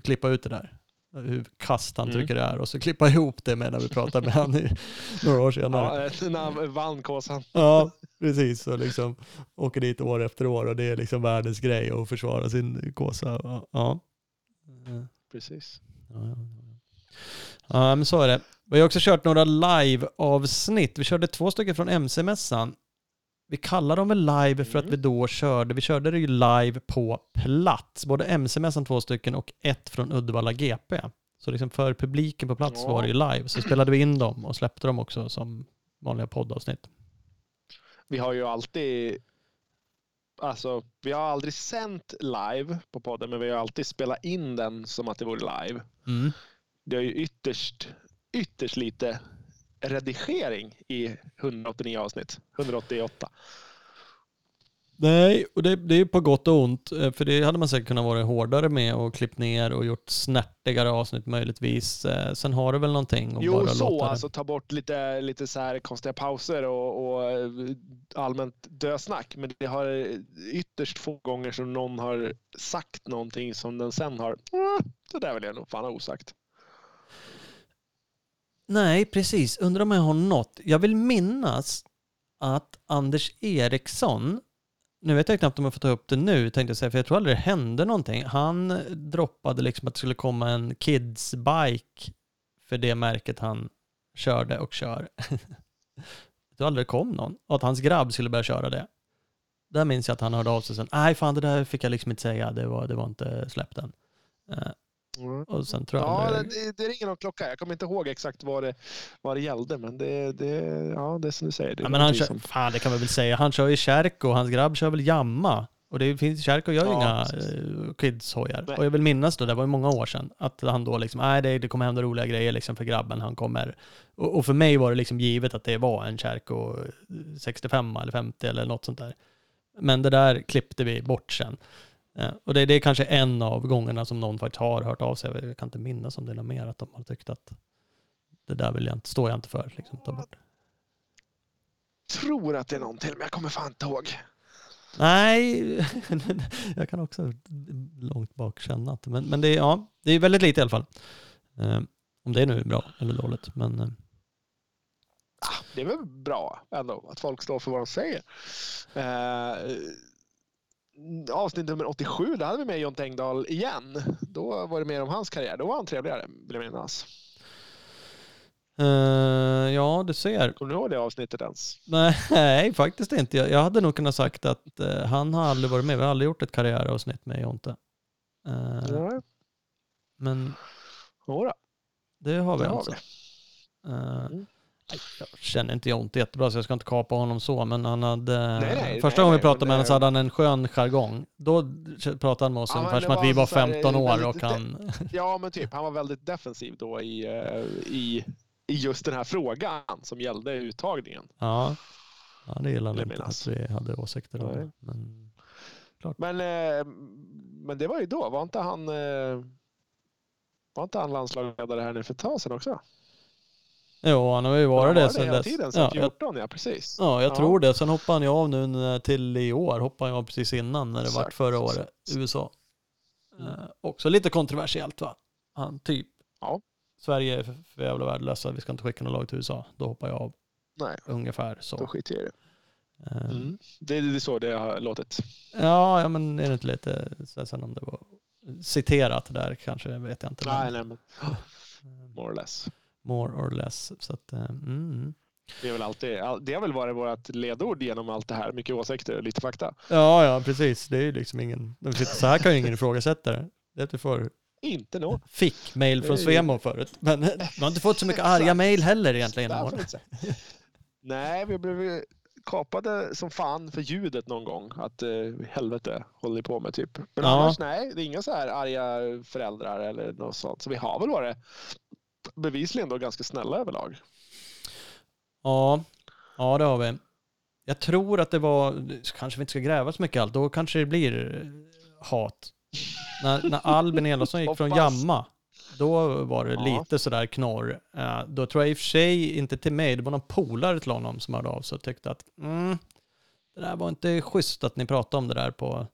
klippa ut det där. Hur kast han Mm. tycker det är och så klippa ihop det med när vi pratar med han i, några år senare. Ja, eh, när han vann Kåsan. Ja, precis. Och liksom åker dit år efter år och det är liksom världens grej att försvara sin kåsa. Ja. Ja. Precis. Ja, ja, ja. ja, men så är det. Vi har också kört några live-avsnitt. Vi körde två stycken från MC-mässan. Vi kallar dem väl live för att Mm. vi då körde, vi körde det ju live på plats. Både MC-mässan två stycken och ett från Uddevalla GP. Så liksom för publiken på plats Ja. var det ju live. Så spelade vi in dem och släppte dem också som vanliga poddavsnitt. Vi har ju alltid Alltså, vi har aldrig sänt live på podden, men vi har alltid spelat in den som att det vore live. Mm. Det är ju ytterst, ytterst lite redigering i 189 avsnitt. 188. Nej, och det, det är på gott och ont. eh, För det hade man säkert kunnat vara hårdare med och klippt ner och gjort snärtigare avsnitt möjligtvis. Eh, Sen har det väl någonting att Jo, bara så låta det. alltså ta bort lite, lite så här konstiga pauser och, och eh, allmänt dösnack. Men det har ytterst få gånger som någon har sagt någonting som den sen har, "Mm, det där vill jag nog fan ha osagt. Nej, precis. Undrar om jag har något. Jag vill minnas att Anders Eriksson, nu vet jag knappt om jag får ta upp det nu, tänkte jag säga, för jag tror aldrig det hände någonting. Han droppade liksom att det skulle komma en kidsbike för det märket han körde och kör. jag tror aldrig det kom någon. Och att hans grabb skulle börja köra det. Där minns jag att han hörde av sig sen. Nej, fan det där fick jag liksom inte säga. Det var, det var inte släppt än. Eh, Eh, Och sen tror jag Ja, aldrig- det, det ringer någon klocka. Jag kommer inte ihåg exakt vad det, vad det gällde, men det, det, ja, det är som du säger. Det är Ja, men han kör, som- fan det kan man väl säga. Han kör ju Kärko, hans grabb kör väl Jamma. Och det finns, Kärko gör ju Ja, inga uh, kids-hojar. Och jag vill minnas då, det var ju många år sedan, att han då liksom, nej det, det kommer hända roliga grejer liksom för grabben, han kommer. Och, och för mig var det liksom givet att det var en Kärko 65 eller 50 eller något sånt där. Men det där klippte vi bort sen. Eh, och det, det är kanske en av gångerna som någon faktiskt har hört av sig. Jag kan inte minnas om det är något mer, att de har tyckt att det där vill jag inte, står jag inte för. Liksom, ta bort. tror att det är någon till, men jag kommer fan inte ihåg. Nej, jag kan också långt bak känna att, men, men det, är, ja, det är väldigt lite i alla fall. Eh, om det nu är bra eller dåligt, men eh, det är väl bra ändå att folk står för vad de säger. Eh, avsnitt nummer 87, där hade vi med John Tengdahl igen. Då var det mer om hans karriär. Då var han trevligare, vill jag minnas. Eh, ja, du ser. Kommer du ihåg det avsnittet ens? Nej, faktiskt inte. Jag, jag hade nog kunnat sagt att eh, han har aldrig varit med. Vi har aldrig gjort ett karriäravsnitt med Jonte. Eh, Nej. men Jodå, det har vi det har alltså. vi. Eh, Mm. Jag känner inte Jonte jättebra så jag ska inte kapa honom så, men han hade... Nej, nej, första nej, gången vi pratade med honom så hade han en skön jargong. Då pratade han med oss Ja, ungefär som att vi var så här, 15 år väldigt- och han... Ja, men typ. Han var väldigt defensiv då i, eh, i, i just den här frågan som gällde uttagningen. Ja, ja det Vill han inte att vi hade åsikter om. Det. Men, Men, eh, men det var ju då. Var inte han, eh, var inte han landslagsledare här nu för ett tag sedan också? Jo, han har ju Han varit har det sen hela dess. tiden, sedan ja, jag, 14, ja precis. ja, jag Ja. tror det. Sen hoppade han ju av nu när- till i år. Hoppade han av precis innan när det var Exakt, förra året. USA. Mm. Eh, också lite kontroversiellt va? Han typ. Ja. Sverige är för, jävla värdelösa. Vi ska inte skicka något lag till USA. Då hoppar jag av. Nej, Ungefär då så. skiter jag i det. Eh, Mm. Det, är så det har låtit. Ja, ja, men är det inte lite, sen om det var citerat där kanske, vet jag inte. Nej, nej, men eh, more or less. More or less. Så att, eh, mm. Det, är väl alltid, all- det har väl varit vårt ledord genom allt det här. Mycket åsikter och lite fakta. Ja, ja, precis. Det är ju liksom ingen, så här kan ju ingen ifrågasätta det. Det är får, Inte någon. fick mail från Svemo förut. Men vi har inte fått så mycket arga mail heller egentligen. Nej, vi blev kapade som fan för ljudet någon gång. Att eh, helvete håller ni på med typ. Men Ja. annars nej, det är inga så här arga föräldrar eller något sånt. Så vi har väl varit bevisligen då ganska snälla överlag. Ja, ja det har vi. Jag tror att det var, kanske vi inte ska gräva så mycket allt, då kanske det blir eh, hat. När, när Albin Elofsson gick från. Jamma, då var det Ja. lite sådär knorr. Eh, Då tror jag i och för sig, inte till mig, det var någon polare till honom som hörde av sig och tyckte att mm, det där var inte schysst att ni pratade om det där på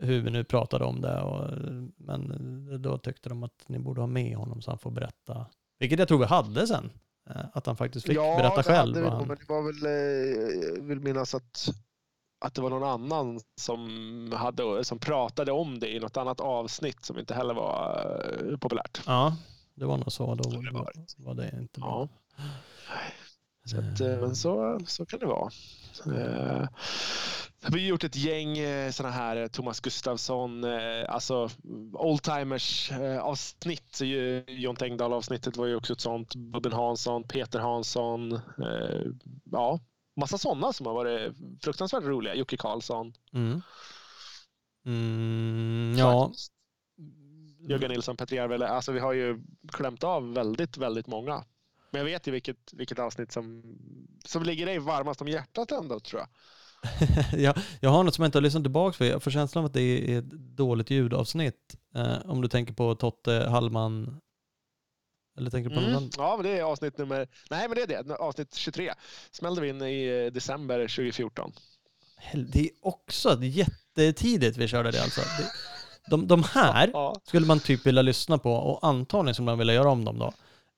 hur vi nu pratade om det. Och, men då tyckte de att ni borde ha med honom så han får berätta. Vilket jag tror vi hade sen. eh, Att han faktiskt fick berätta det själv. hade vi han... men det var väl, eh, jag vill minnas att, att det var någon annan som, hade, som pratade om det i något annat avsnitt som inte heller var eh, populärt. Ja, det var nog så. Då det var det inte bra. Ja. Så, att, eh, men så, så kan det vara. Eh, Vi har gjort ett gäng eh, såna här eh, Thomas Gustafsson, eh, alltså oldtimers eh, avsnitt. John Tengdahl avsnittet var ju också ett sånt. Bubben Hansson, Peter Hansson. eh, Ja, massa sådana som har varit fruktansvärt roliga. Jocke Karlsson. Mm. Mm, ja. Jörgen Nilsson, Petter Järvele. Alltså vi har ju klämt av väldigt, väldigt många. Men jag vet ju vilket, vilket avsnitt som, som ligger dig varmast om hjärtat ändå tror jag. jag, jag har något som jag inte har lyssnat tillbaka på. Jag får känslan av att det är ett dåligt ljudavsnitt. Eh, om du tänker på Totte Hallman. Eller tänker du på Mm. annat? Ja, men det är avsnitt nummer... Nej, men det är det. Avsnitt 23. Smällde vi in i december 2014. Hel- Det är också jättetidigt vi körde det alltså. Det, de, de här skulle man typ vilja lyssna på och antagligen skulle man vilja göra om dem då.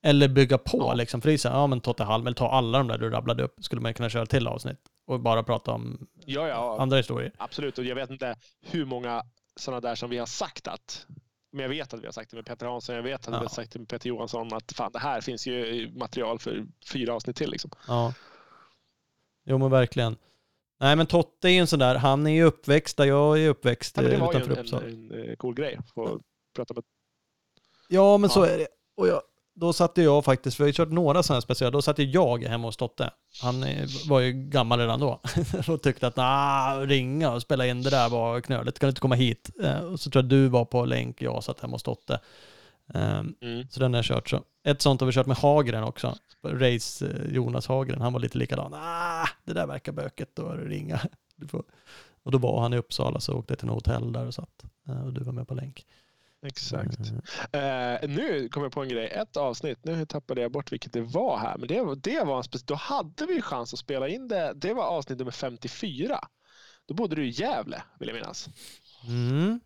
Eller bygga på Ja. liksom. För det är så här, ja men Totte Hallman, eller ta alla de där du rabblade upp, skulle man kunna köra till avsnitt. Och bara prata om ja, ja andra historier. absolut. Och jag vet inte hur många sådana där som vi har sagt att... Men jag vet att vi har sagt det med Peter Hansson, jag vet att vi Ja. har sagt det med Peter Johansson att fan, det här finns ju material för fyra avsnitt till. Liksom. Ja. Jo men verkligen. Nej men Totte är ju en sån där, han är ju uppväxt där jag är uppväxt Ja, men det eh, var ju utanför en, Uppsala. en, en cool grej. att Få prata med Ja men så Ja. är det. Och jag, då satt ju jag faktiskt, vi har kört några sådana speciella, då satt ju jag hemma hos Totte. Han är- var ju gammal redan då. och tyckte att nah, ringa och spela in det där var knöligt, kan du inte komma hit? Eh, och så tror jag du var på länk, jag satt hemma hos Totte. Ehm, Mm. Så den har jag kört så. Ett sånt har vi kört med Hagren också. Race eh, Jonas Hagren, han var lite likadan. Ah, det där verkar böket, då ringa. Och då var han i Uppsala så åkte jag till något hotell där och satt. Eh, Och du var med på länk. Exakt. Eh, nu kom jag på en grej. Ett avsnitt, nu tappade jag bort vilket det var här. Men det, det var en spec- Då hade vi chans att spela in det. Det var avsnitt nummer 54. Då bodde du i Gävle, vill jag minnas. Mm.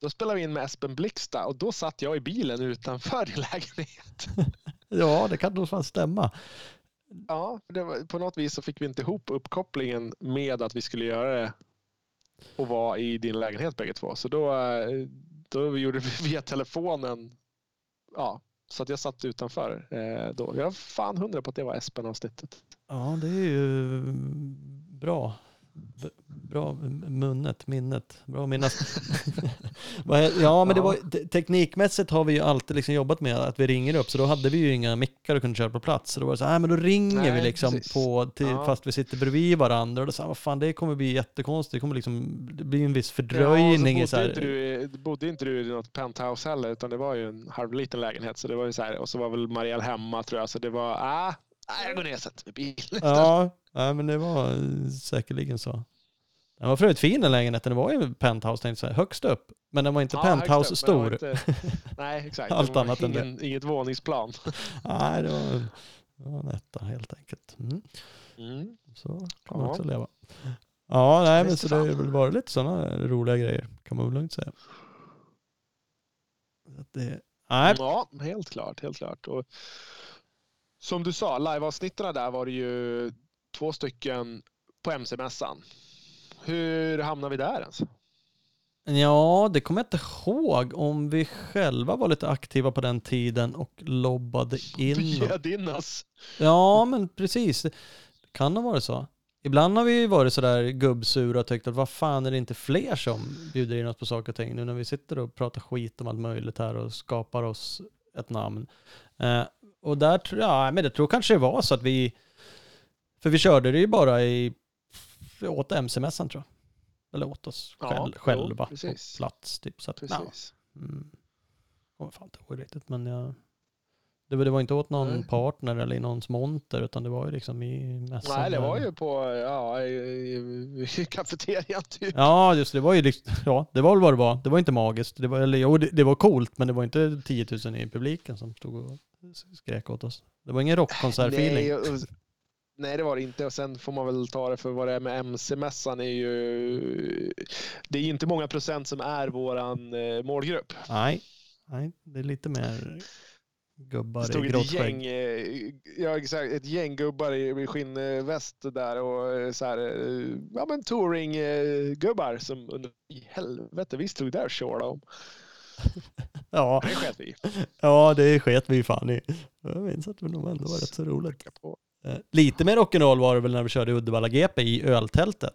Då spelade vi in med Espen Blixta och då satt jag i bilen utanför din lägenhet. Ja, det kan nog fan stämma. Ja, var, på något vis så fick vi inte ihop uppkopplingen med att vi skulle göra det och vara i din lägenhet bägge två. Så då, eh, då gjorde vi via telefonen. Ja, så att jag satt utanför eh, då. Jag är fan hundra på att det var Espen-avsnittet. Ja, det är ju bra. Bra munnet, minnet. Bra minnas. Ja, men det var, te- teknikmässigt har vi ju alltid liksom jobbat med att vi ringer upp, så då hade vi ju inga mickar och kunde köra på plats. Så då var det så här, "Nej, men då ringer vi Nej, liksom precis. på, till, Ja. fast vi sitter bredvid varandra. Och då sa vad fan det kommer bli jättekonstigt, det kommer liksom, det blir en viss Ja, fördröjning i och så så här. bodde, inte du, i- bodde inte du i något penthouse heller, utan det var ju en halvliten lägenhet. Så det var ju så här, och så var väl Marielle hemma tror jag, så det var, ah, nej, jag går ner och sätter mig i bilen. Ja, ja, men det var eh, säkerligen så. Den var för övrigt fin den lägenheten, det var ju penthouse tänkte jag högst upp. Men den var inte Ja, penthouse upp, stor. inte- nej, exakt. Allt det annat än det. ingen, Inget våningsplan. Nej, det var, det var en etta helt enkelt. Mm. Mm. Så kan man Ja. också leva. Ja, nej, men så det har väl varit lite sådana roliga grejer, kan man väl lugnt säga. Det, nej, Ja, helt klart. Helt klart. Och som du sa, liveavsnitten där var det ju två stycken på MC-mässan. Hur hamnade vi där ens? ja, det kommer jag inte ihåg om vi själva var lite aktiva på den tiden och lobbade in. Bjöd in oss. Ja, men precis. Det kan ha varit så. Ibland har vi varit sådär gubbsura och tyckt att vad fan är det inte fler som bjuder in oss på saker och ting nu när vi sitter och pratar skit om allt möjligt här och skapar oss ett namn. Eh, och där tror jag, men det tror kanske det var så att vi, för vi körde det ju bara i, åt MC-mässan tror jag. Eller åt oss Ja, själv, jo, själva på precis. plats typ. Så att, ja, Precis. mm, kommer fan inte ihåg riktigt men jag, det, var- det var inte åt någon Nej. partner eller i någons monter utan det var ju liksom i mässan. Nej, det var ju på ja, i, i, i kafeterian typ. Ja, just det. Det var ju liksom, ja, det var väl vad det var. Det var inte magiskt. Det var, eller jo, det, det var coolt, men det var inte 10 000 i publiken som stod och skrek åt oss. Det var ingen rockkonsertfeeling. Nej, det var det inte. Och sen får man väl ta det för vad det är med MC-mässan. är ju Det är ju inte många procent som är våran eh, målgrupp. Nej, nej, det är lite mer Det gubbar stod i ett grått gäng, skägg. eh, ja, exakt, ett gäng gubbar i skinnväst där och eh, så här, ja men touring-gubbar som under i helvete vi stod där och tjålade om. Ja, Det sket vi ja, det sket vi fan i. Jag minns att det nog ändå var rätt så roligt. på. Eh, Lite mer rock'n'roll var det väl när vi körde Uddevalla GP i öltältet.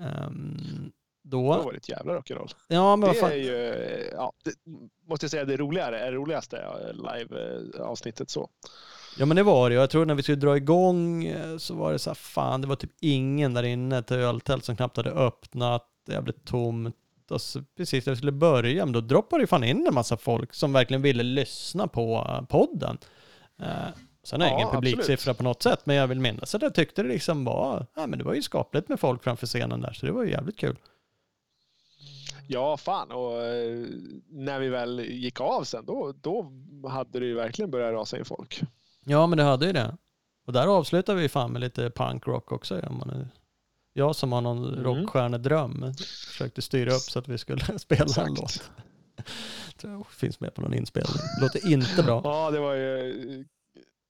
Ehm, Då då, var det ett jävla rock'n'roll. ja men vad Det fan. är ju, eh, ja, det, måste jag säga, det roligare, är det roligaste eh, live-avsnittet så. Ja men det var det. Jag tror när vi skulle dra igång eh, så var det så här, fan det var typ ingen där inne till öltält som knappt hade öppnat. Det blev tomt. Och så precis när vi skulle börja, men då droppade det fan in en massa folk som verkligen ville lyssna på eh, podden. Sen har jag Ja, ingen publiksiffra absolut. på något sätt, men jag vill minnas att jag tyckte det liksom var, ja men det var ju skapligt med folk framför scenen där, så det var ju jävligt kul. Ja, fan. Och eh, när vi väl gick av sen, då, då hade det ju verkligen börjat rasa in folk. Ja men det hade ju det. Och där avslutar vi fan med lite punkrock också. Ja, man är, jag som har någon Mm. rockstjärnedröm försökte styra upp så att vi skulle spela en Exakt. låt. Tror jag finns med på någon inspelning. Låter inte bra. Ja, det var ju...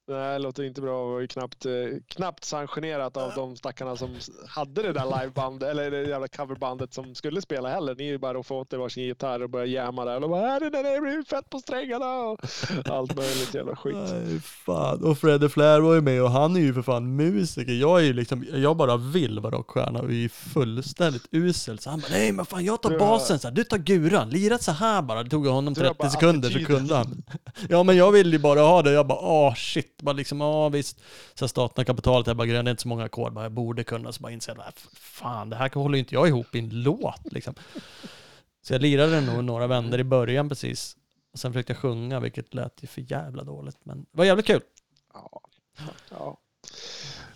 Nej, det låter inte bra. Det var ju knappt, eh, knappt sanktionerat av de stackarna som hade det där livebandet, eller det jävla coverbandet som skulle spela heller. Ni är ju bara att få åt er varsin gitarr och börja jamma där. Och de bara, "Äh, det där blir fett på strängarna och allt möjligt jävla skit. Nej, fan. Och Fredde Flair var ju med och han är ju för fan musiker. Jag är ju liksom, jag bara vill vara rockstjärna och är fullständigt usel. Så han bara, nej men fan jag tar basen så här, du tar guran, lira så här bara. Det tog honom Du har 30 bara sekunder så kunde han. Ja men jag vill ju bara ha det, jag bara, åh shit, bara liksom, ja visst. Så staten kapitalet, jag bara, det är inte så många ackord, jag borde kunna, så bara inser jag, "Nej, fan det här håller ju inte jag ihop i en låt liksom. Så jag lirade nog några vändor i början precis. Och sen försökte jag sjunga, vilket lät ju för jävla dåligt. Men det var jävligt kul. Ja, ja.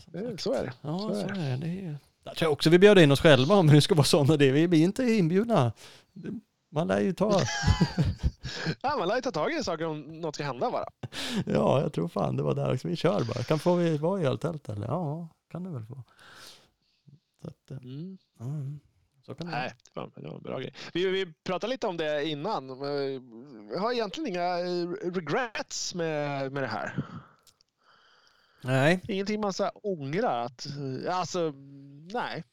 Det, så är det. Ja, Så så är är det. det. det är... Jag tror också vi bjöd in oss själva om det ska vara sådana det. Vi blir inte inbjudna. Man lär ju ta. Ja, man lär ju ta tag i saker om något ska hända bara. Ja, jag tror fan det var där också. Vi kör bara. Kan få vi vara i öltält eller? Ja, kan det väl få. Så att, eh, Mm. mm, så kan det Nej, det var, det var en bra grej. Vi, vi pratade lite om det innan. Vi har egentligen inga eh, regrets med, med det här. Nej. ingenting man så ångrar. Att, eh, alltså, nej.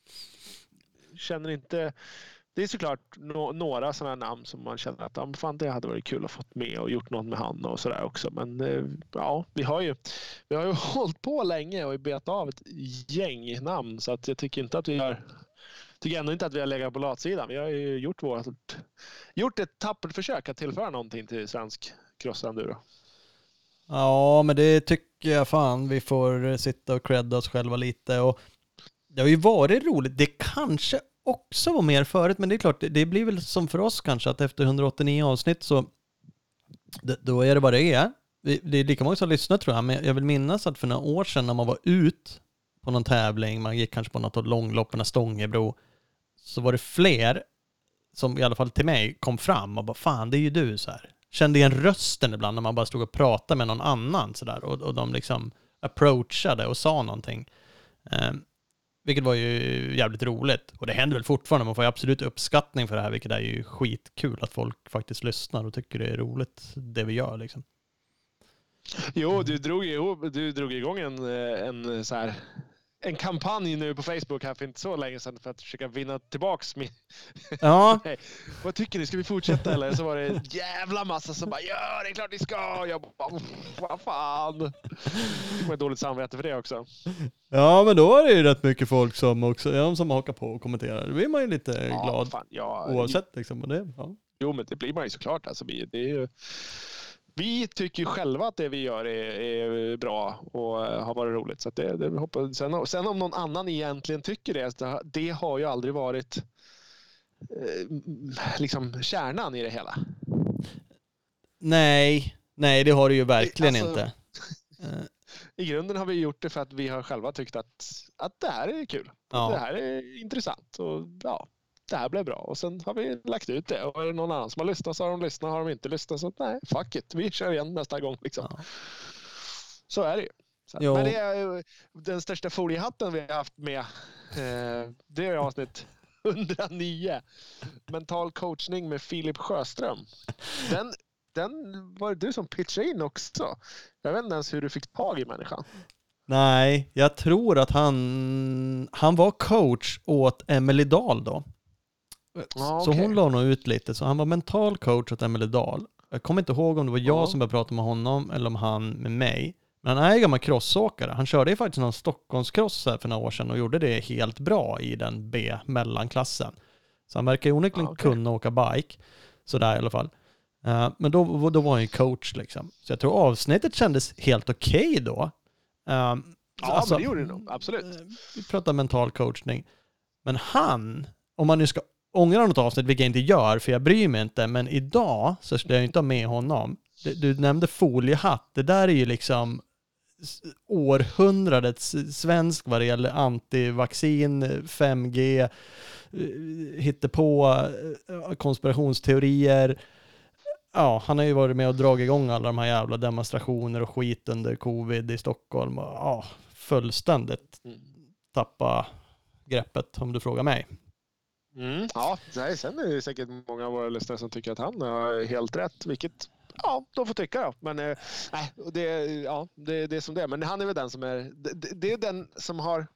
Känner inte... Det är såklart no, några sådana namn som man känner att ah, fan, det hade varit kul att fått med och gjort något med han och sådär också. Men eh, ja, vi har ju, vi har ju hållit på länge och betat av ett gäng namn så att jag tycker inte att vi har tycker ändå inte att vi har legat på latsidan. Vi har ju gjort, vårt, gjort ett tappert försök att tillföra någonting till svensk crossenduro. Ja, men det tycker jag fan vi får sitta och credda oss själva lite. Och det har ju varit roligt. Det kanske också var mer förut, men det är klart, det, det blir väl som för oss kanske att efter 189 avsnitt så då är det vad det är. Det är lika många som lyssnar tror jag, men jag vill minnas att för några år sedan när man var ut på någon tävling, man gick kanske på något av långloppen, Stångebro, så var det fler som i alla fall till mig kom fram och bara fan det är ju du så här. Kände igen rösten ibland när man bara stod och pratade med någon annan så där och, och de liksom approachade och sa någonting. Um, vilket var ju jävligt roligt. Och det händer väl fortfarande, man får ju absolut uppskattning för det här, vilket är ju skitkul att folk faktiskt lyssnar och tycker det är roligt det vi gör liksom. Jo, du drog, ihop, du drog igång en, eh, en, så här, en kampanj nu på Facebook här för inte så länge sedan för att försöka vinna tillbaks min... Ja, Vad tycker ni? Ska vi fortsätta eller? Så var det en jävla massa som bara ja, det är klart ni ska. Jag bara, "Uff, vad fan. Fick man dåligt samvete för det också. ja men då är det ju rätt mycket folk som också, ja, som hakar på och kommenterar. Då blir man ju lite Ja, glad fan, ja, oavsett liksom. Det, ja. Jo, men det blir man ju såklart. Alltså, det är ju, vi tycker själva att det vi gör är, är bra och har varit roligt. Så det, det hoppas. Sen, sen om någon annan egentligen tycker det, det, har ju aldrig varit eh, liksom kärnan i det hela. Nej, nej det har det ju verkligen Alltså- inte. I grunden har vi gjort det för att vi har själva tyckt att, att det här är kul. Ja. Det här är intressant och ja, det här blev bra. Och sen har vi lagt ut det och är det någon annan som har lyssnat så har de lyssnat. Har de inte lyssnat så nej, fuck it. Vi kör igen nästa gång. Liksom. Ja. Så är det ju. Så, men det är den största foliehatten vi har haft med. Eh, det är avsnitt 109. Mental coachning med Filip Sjöström. Den, den var det du som pitchade in också. Jag vet inte ens hur du fick tag i människan. Nej, jag tror att han, han var coach åt Emily Dahl då. Så okej. hon la nog ut lite, så han var mental coach åt Emily Dahl. Jag kommer inte ihåg om det var jag Ja. som började prata med honom eller om han med mig. Men han är ju gammal crossåkare. Han körde ju faktiskt någon Stockholmscross här för några år sedan och gjorde det helt bra i den B-mellanklassen. Så han verkar ju onekligen Ja, okej. kunna åka bike. Sådär i alla fall. Eh, men då, då var han ju coach liksom. Så jag tror avsnittet kändes helt okej då. Um, Ja, men det gjorde det nog. Absolut. Eh, Vi pratar mental coachning. Men han, om man nu ska ångra något avsnitt, vilket jag inte gör, för jag bryr mig inte, men idag så skulle jag inte ha med honom. Du, du nämnde foliehatt, det där är ju liksom århundradets svensk vad det gäller antivaccin, 5G, eh, hittepå, eh, konspirationsteorier. Ja, han har ju varit med och dragit igång alla de här jävla demonstrationer och skit under covid i Stockholm. Ja, fullständigt Mm. tappa greppet om du frågar mig. Mm. Ja, nej, sen är det säkert många av våra lyssnare som tycker att han har helt rätt, vilket ja, de får tycka då. Men eh, nej, det, ja, det, det är som det är. Men han är väl den som är, det, det- är den som har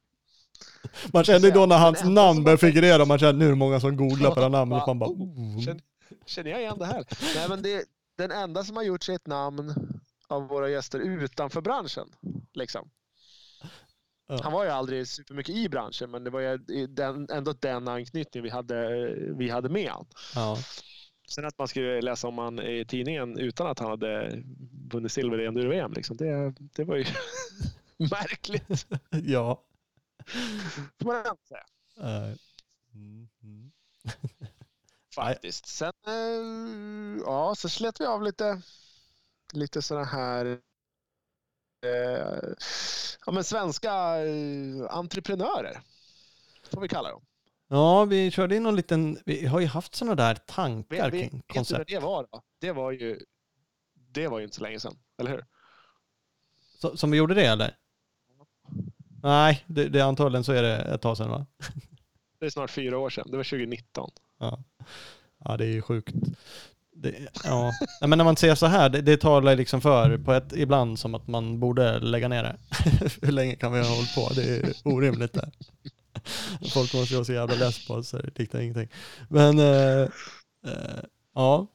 Man kände ju då när hans namn började att- figurera, man kände nu är det många som googlar på det här namnet. Man bara, oh, oh. känner, känner jag igen det här? Nej, men det, den enda som har gjort sig ett namn av våra gäster utanför branschen. Liksom. Ja. Han var ju aldrig supermycket i branschen, men det var ju den, ändå den anknytning vi hade, vi hade med han. Ja. Sen att man skulle läsa om han i tidningen utan att han hade vunnit silver i enduro-VM, liksom, det, det var ju märkligt. ja. Får man ändå säga. Eh, mm, mm. Faktiskt. Sen eh, ja, så slet vi av lite, lite sådana här ja, men svenska eh, entreprenörer. Får vi kalla dem. Ja, vi körde in någon liten, vi har ju haft sådana där tankar Vet, vet, kring vet du vad koncept. det var då? Det var ju, det var ju inte så länge sedan, eller hur? Så, som vi gjorde det eller? Nej, det, det antagligen så är det ett tag sedan va? Det är snart fyra år sedan. Det var 2019. Ja. ja, det är ju sjukt. Det, ja. Nej, men när man ser så här, det, det talar liksom för på ett, ibland som att man borde lägga ner det. Hur länge kan vi ha hållit på? Det är orimligt det. Folk måste ju vara så jävla less på oss så det liknar ingenting. Men eh, eh, ja,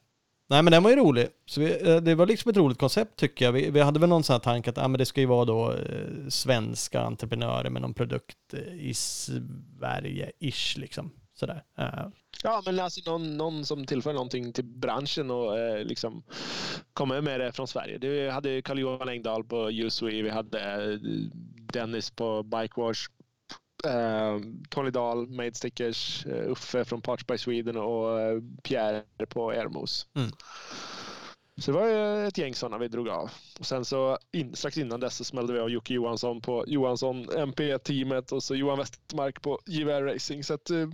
nej men den var ju rolig. Så vi, eh, det var liksom ett roligt koncept tycker jag. Vi, vi hade väl någon sån här tanke att ah, men det ska ju vara då eh, svenska entreprenörer med någon produkt eh, i Sverige-ish liksom. Sådär. Eh, Ja, men alltså någon, någon som tillför någonting till branschen och eh, liksom kommer med det från Sverige. Vi hade Carl-Johan Engdahl på Uswe, vi hade eh, Dennis på Bikewash, eh, Tony Dahl, Made Stickers, eh, Uffe från Parts by Sweden och Pierre på Airmos. Mm. Så det var ett gäng sådana vi drog av. Och sen så in, strax innan dess så smällde vi av Jocke Johansson på Johansson MP-teamet och så Johan Westmark på JVR Racing. Så att, eh,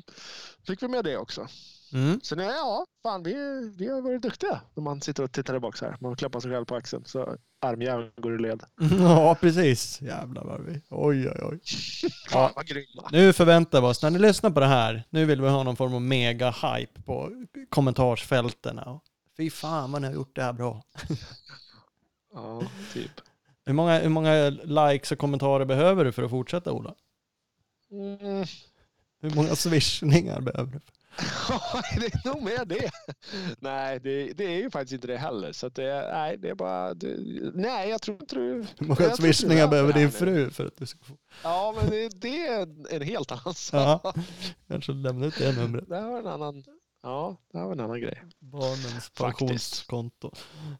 fick vi med det också. mm. Så nej, ja, fan vi, vi har varit duktiga när man sitter och tittar tillbaka så här. Man klappar sig själv på axeln så armjäveln går i led. Ja, precis. Jävlar vad vi... Oj, oj, oj. Fan vad grymma. Nu förväntar vi oss, när ni lyssnar på det här, nu vill vi ha någon form av mega-hype på kommentarsfälten. Fy fan vad ni har gjort det här bra. Ja, typ. Hur många, hur många likes och kommentarer behöver du för att fortsätta Ola? Mm. Hur många swishningar behöver du? det är nog mer det. Nej, det, det är ju faktiskt inte det heller. Så att det, nej, det är bara... Det, nej, jag tror inte du... Hur många swishningar behöver din fru för att du ska få... Ja, men det, det är en helt annan sak. Ja, kanske lämna ut det numret. Det var en annan... Ja, det här var en annan grej. Barnens pensionskonto.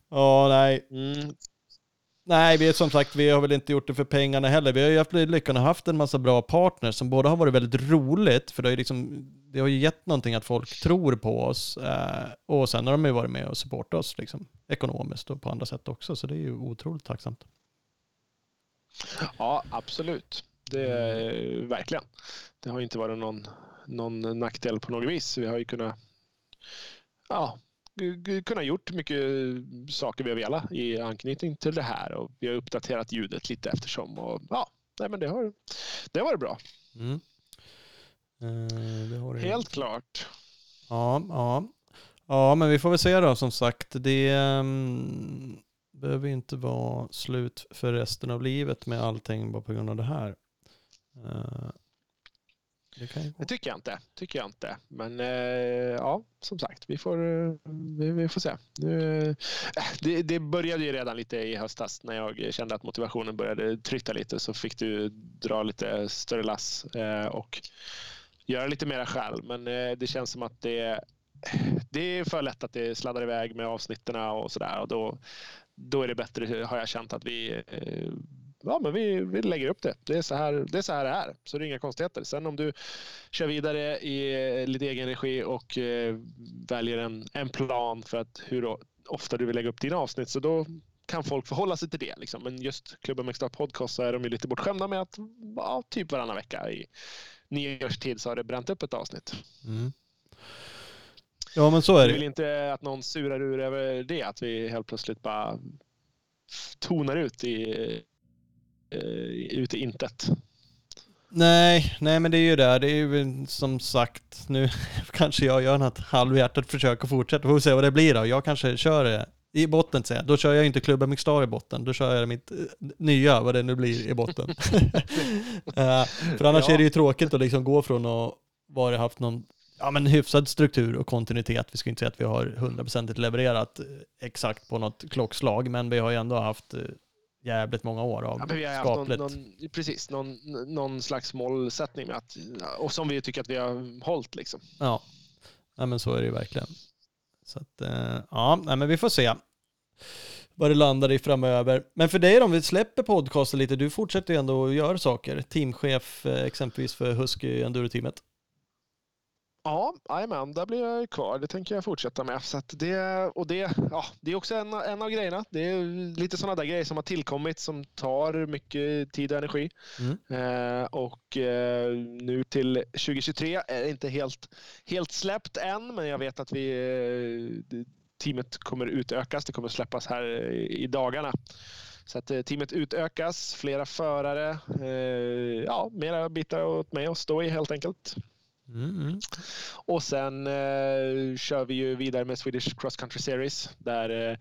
Ja, nej. Mm. Nej, vi är som sagt, vi har väl inte gjort det för pengarna heller. Vi har ju haft lyckan att ha haft en massa bra partners som både har varit väldigt roligt, för det har ju, liksom, det har ju gett någonting att folk tror på oss. Eh, och sen har de ju varit med och supportat oss liksom, ekonomiskt och på andra sätt också, så det är ju otroligt tacksamt. Ja, absolut. Det är verkligen. Det har inte varit någon, någon nackdel på något vis. Vi har ju kunnat, ja, kunnat gjort mycket saker vi har velat i anknytning till det här och vi har uppdaterat ljudet lite eftersom. Och, ja, nej, men det har, det har varit bra. Mm. Eh, det har det. Helt klart. Ja, ja. ja, men vi får väl se då som sagt. Det um, behöver inte vara slut för resten av livet med allting bara på grund av det här. Eh, det. Det tycker jag inte. Tycker jag inte. Men eh, ja, som sagt, vi får, eh, vi, vi får se. Nu, eh, det, det började ju redan lite i höstas när jag kände att motivationen började trycka lite så fick du dra lite större lass eh, och göra lite mera själv. Men eh, det känns som att det, det är för lätt att det sladdar iväg med avsnitten och sådär och då, då är det bättre har jag känt att vi eh, ja, men vi, vi lägger upp det. Det är, så här, det är så här det är. Så det är inga konstigheter. Sen om du kör vidare i eh, lite egen regi och eh, väljer en, en plan för att hur ofta du vill lägga upp dina avsnitt så då kan folk förhålla sig till det. Liksom. Men just Klubben Up Podcast så är de ju lite bortskämda med att ja, typ varannan vecka i nio års tid så har det bränt upp ett avsnitt. Mm. Ja, men så är Jag det vill ju. inte att någon surar ur över det, att vi helt plötsligt bara tonar ut i, ut i intet. Nej, nej men det är ju det. Det är ju som sagt, nu kanske jag gör något halvhjärtat försök att fortsätta. Får vi se vad det blir då. Jag kanske kör det i botten, säger jag. Då kör jag inte klubben Mixstar i botten. Då kör jag mitt eh, nya, vad det nu blir, i botten. Eh, för annars Ja. är det ju tråkigt att liksom gå från att bara haft någon ja, men hyfsad struktur och kontinuitet. Vi ska inte säga att vi har hundraprocentigt levererat eh, exakt på något klockslag, men vi har ju ändå haft eh, jävligt många år av Ja, vi har haft någon, skapligt. någon, precis, någon, någon slags målsättning med att, och som vi tycker att vi har hållit. Liksom. Ja, ja men så är det ju verkligen. Så att, eh, ja, men vi får se vad det landar i framöver. Men för dig om vi släpper podcasten lite, du fortsätter ju ändå att göra saker. Teamchef eh, exempelvis för Husky Enduro-teamet. Ja, jajamän, där blir jag kvar. Det tänker jag fortsätta med. Så det, och det, ja, det är också en, en av grejerna. Det är lite sådana där grejer som har tillkommit som tar mycket tid och energi. Mm. Eh, och eh, nu till 2023 är det inte helt, helt släppt än, men jag vet att vi, eh, teamet kommer utökas. Det kommer släppas här i, i dagarna. Så att eh, teamet utökas, flera förare, eh, ja, mera bitar åt mig att stå i helt enkelt. Mm. Och sen eh, kör vi ju vidare med Swedish Cross Country Series. Där eh,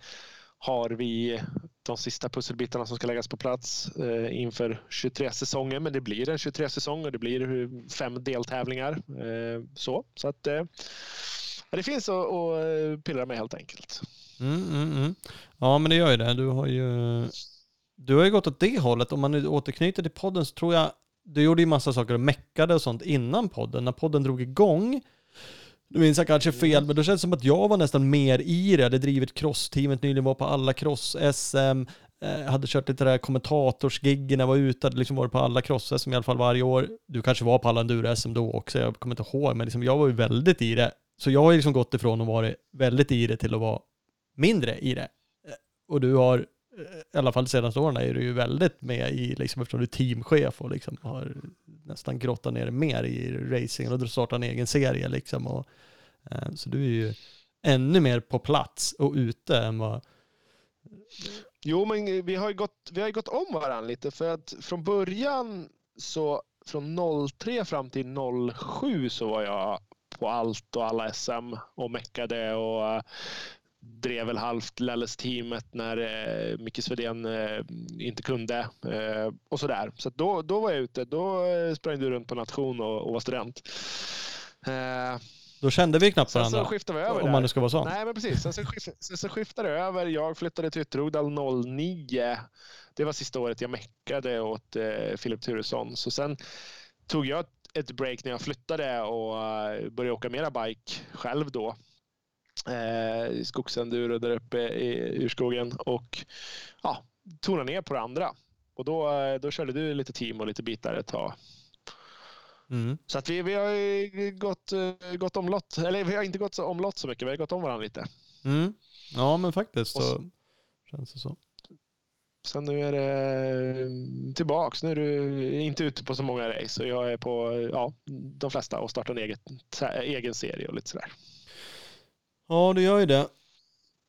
har vi de sista pusselbitarna som ska läggas på plats eh, inför 23-säsongen. Men det blir en 23-säsong och det blir fem deltävlingar. Eh, så så att, eh, det finns att, att eh, pillra med helt enkelt. Mm, mm, mm. Ja, men det gör ju det. Du har ju, du har ju gått åt det hållet. Om man nu återknyter till podden så tror jag du gjorde ju massa saker och meckade och sånt innan podden. När podden drog igång, nu minns jag kanske fel, men då känns det som att jag var nästan mer i det. Jag hade drivit crossteamet nyligen, var på alla cross-SM, eh, hade kört lite där kommentatorsgiggen, jag var ute, hade liksom varit på alla cross-SM i alla fall varje år. Du kanske var på alla enduro-SM då också, jag kommer inte ihåg, men liksom jag var ju väldigt i det. Så jag har ju liksom gått ifrån att vara väldigt i det till att vara mindre i det. Eh, Och du har, i alla fall de senaste åren, är du ju väldigt med i, liksom, eftersom du är teamchef och liksom har nästan grottat ner dig mer i racingen och du startar en egen serie liksom. Och, eh, så du är ju ännu mer på plats och ute än vad... Jo, men vi har ju gått, vi har ju gått om varandra lite för att från början så från 03 fram till 07 så var jag på allt och alla SM och meckade och drev väl halvt Lelles-teamet när eh, Micke Svedén eh, inte kunde eh, och sådär. Så då, då var jag ute. Då eh, sprang du runt på nation och, och var student. Eh, Då kände vi knappt sen så varandra. skiftade vi över Om där. man nu ska vara sån. Nej, men precis. Sen så, skift, sen så skiftade jag över. Jag flyttade till Ytterhogdal 09. Det var sista året jag meckade åt eh, Filip Turesson. Så sen tog jag ett- ett break när jag flyttade och eh, började åka mera bike själv då. Eh, skogsenduro där uppe i urskogen och ja, tonade ner på det andra. Och då, eh, då körde du lite team och lite bitar ett tag. Mm. Så att vi, vi har gått, eh, gått omlott. Eller vi har inte gått omlott så mycket. Vi har gått om varandra lite. Mm. Ja, men faktiskt Och så känns det så. Sen nu är det tillbaks. Nu är du inte ute på så många race och jag är på ja, de flesta och startar en egen, egen serie och lite sådär. Ja, det gör ju det.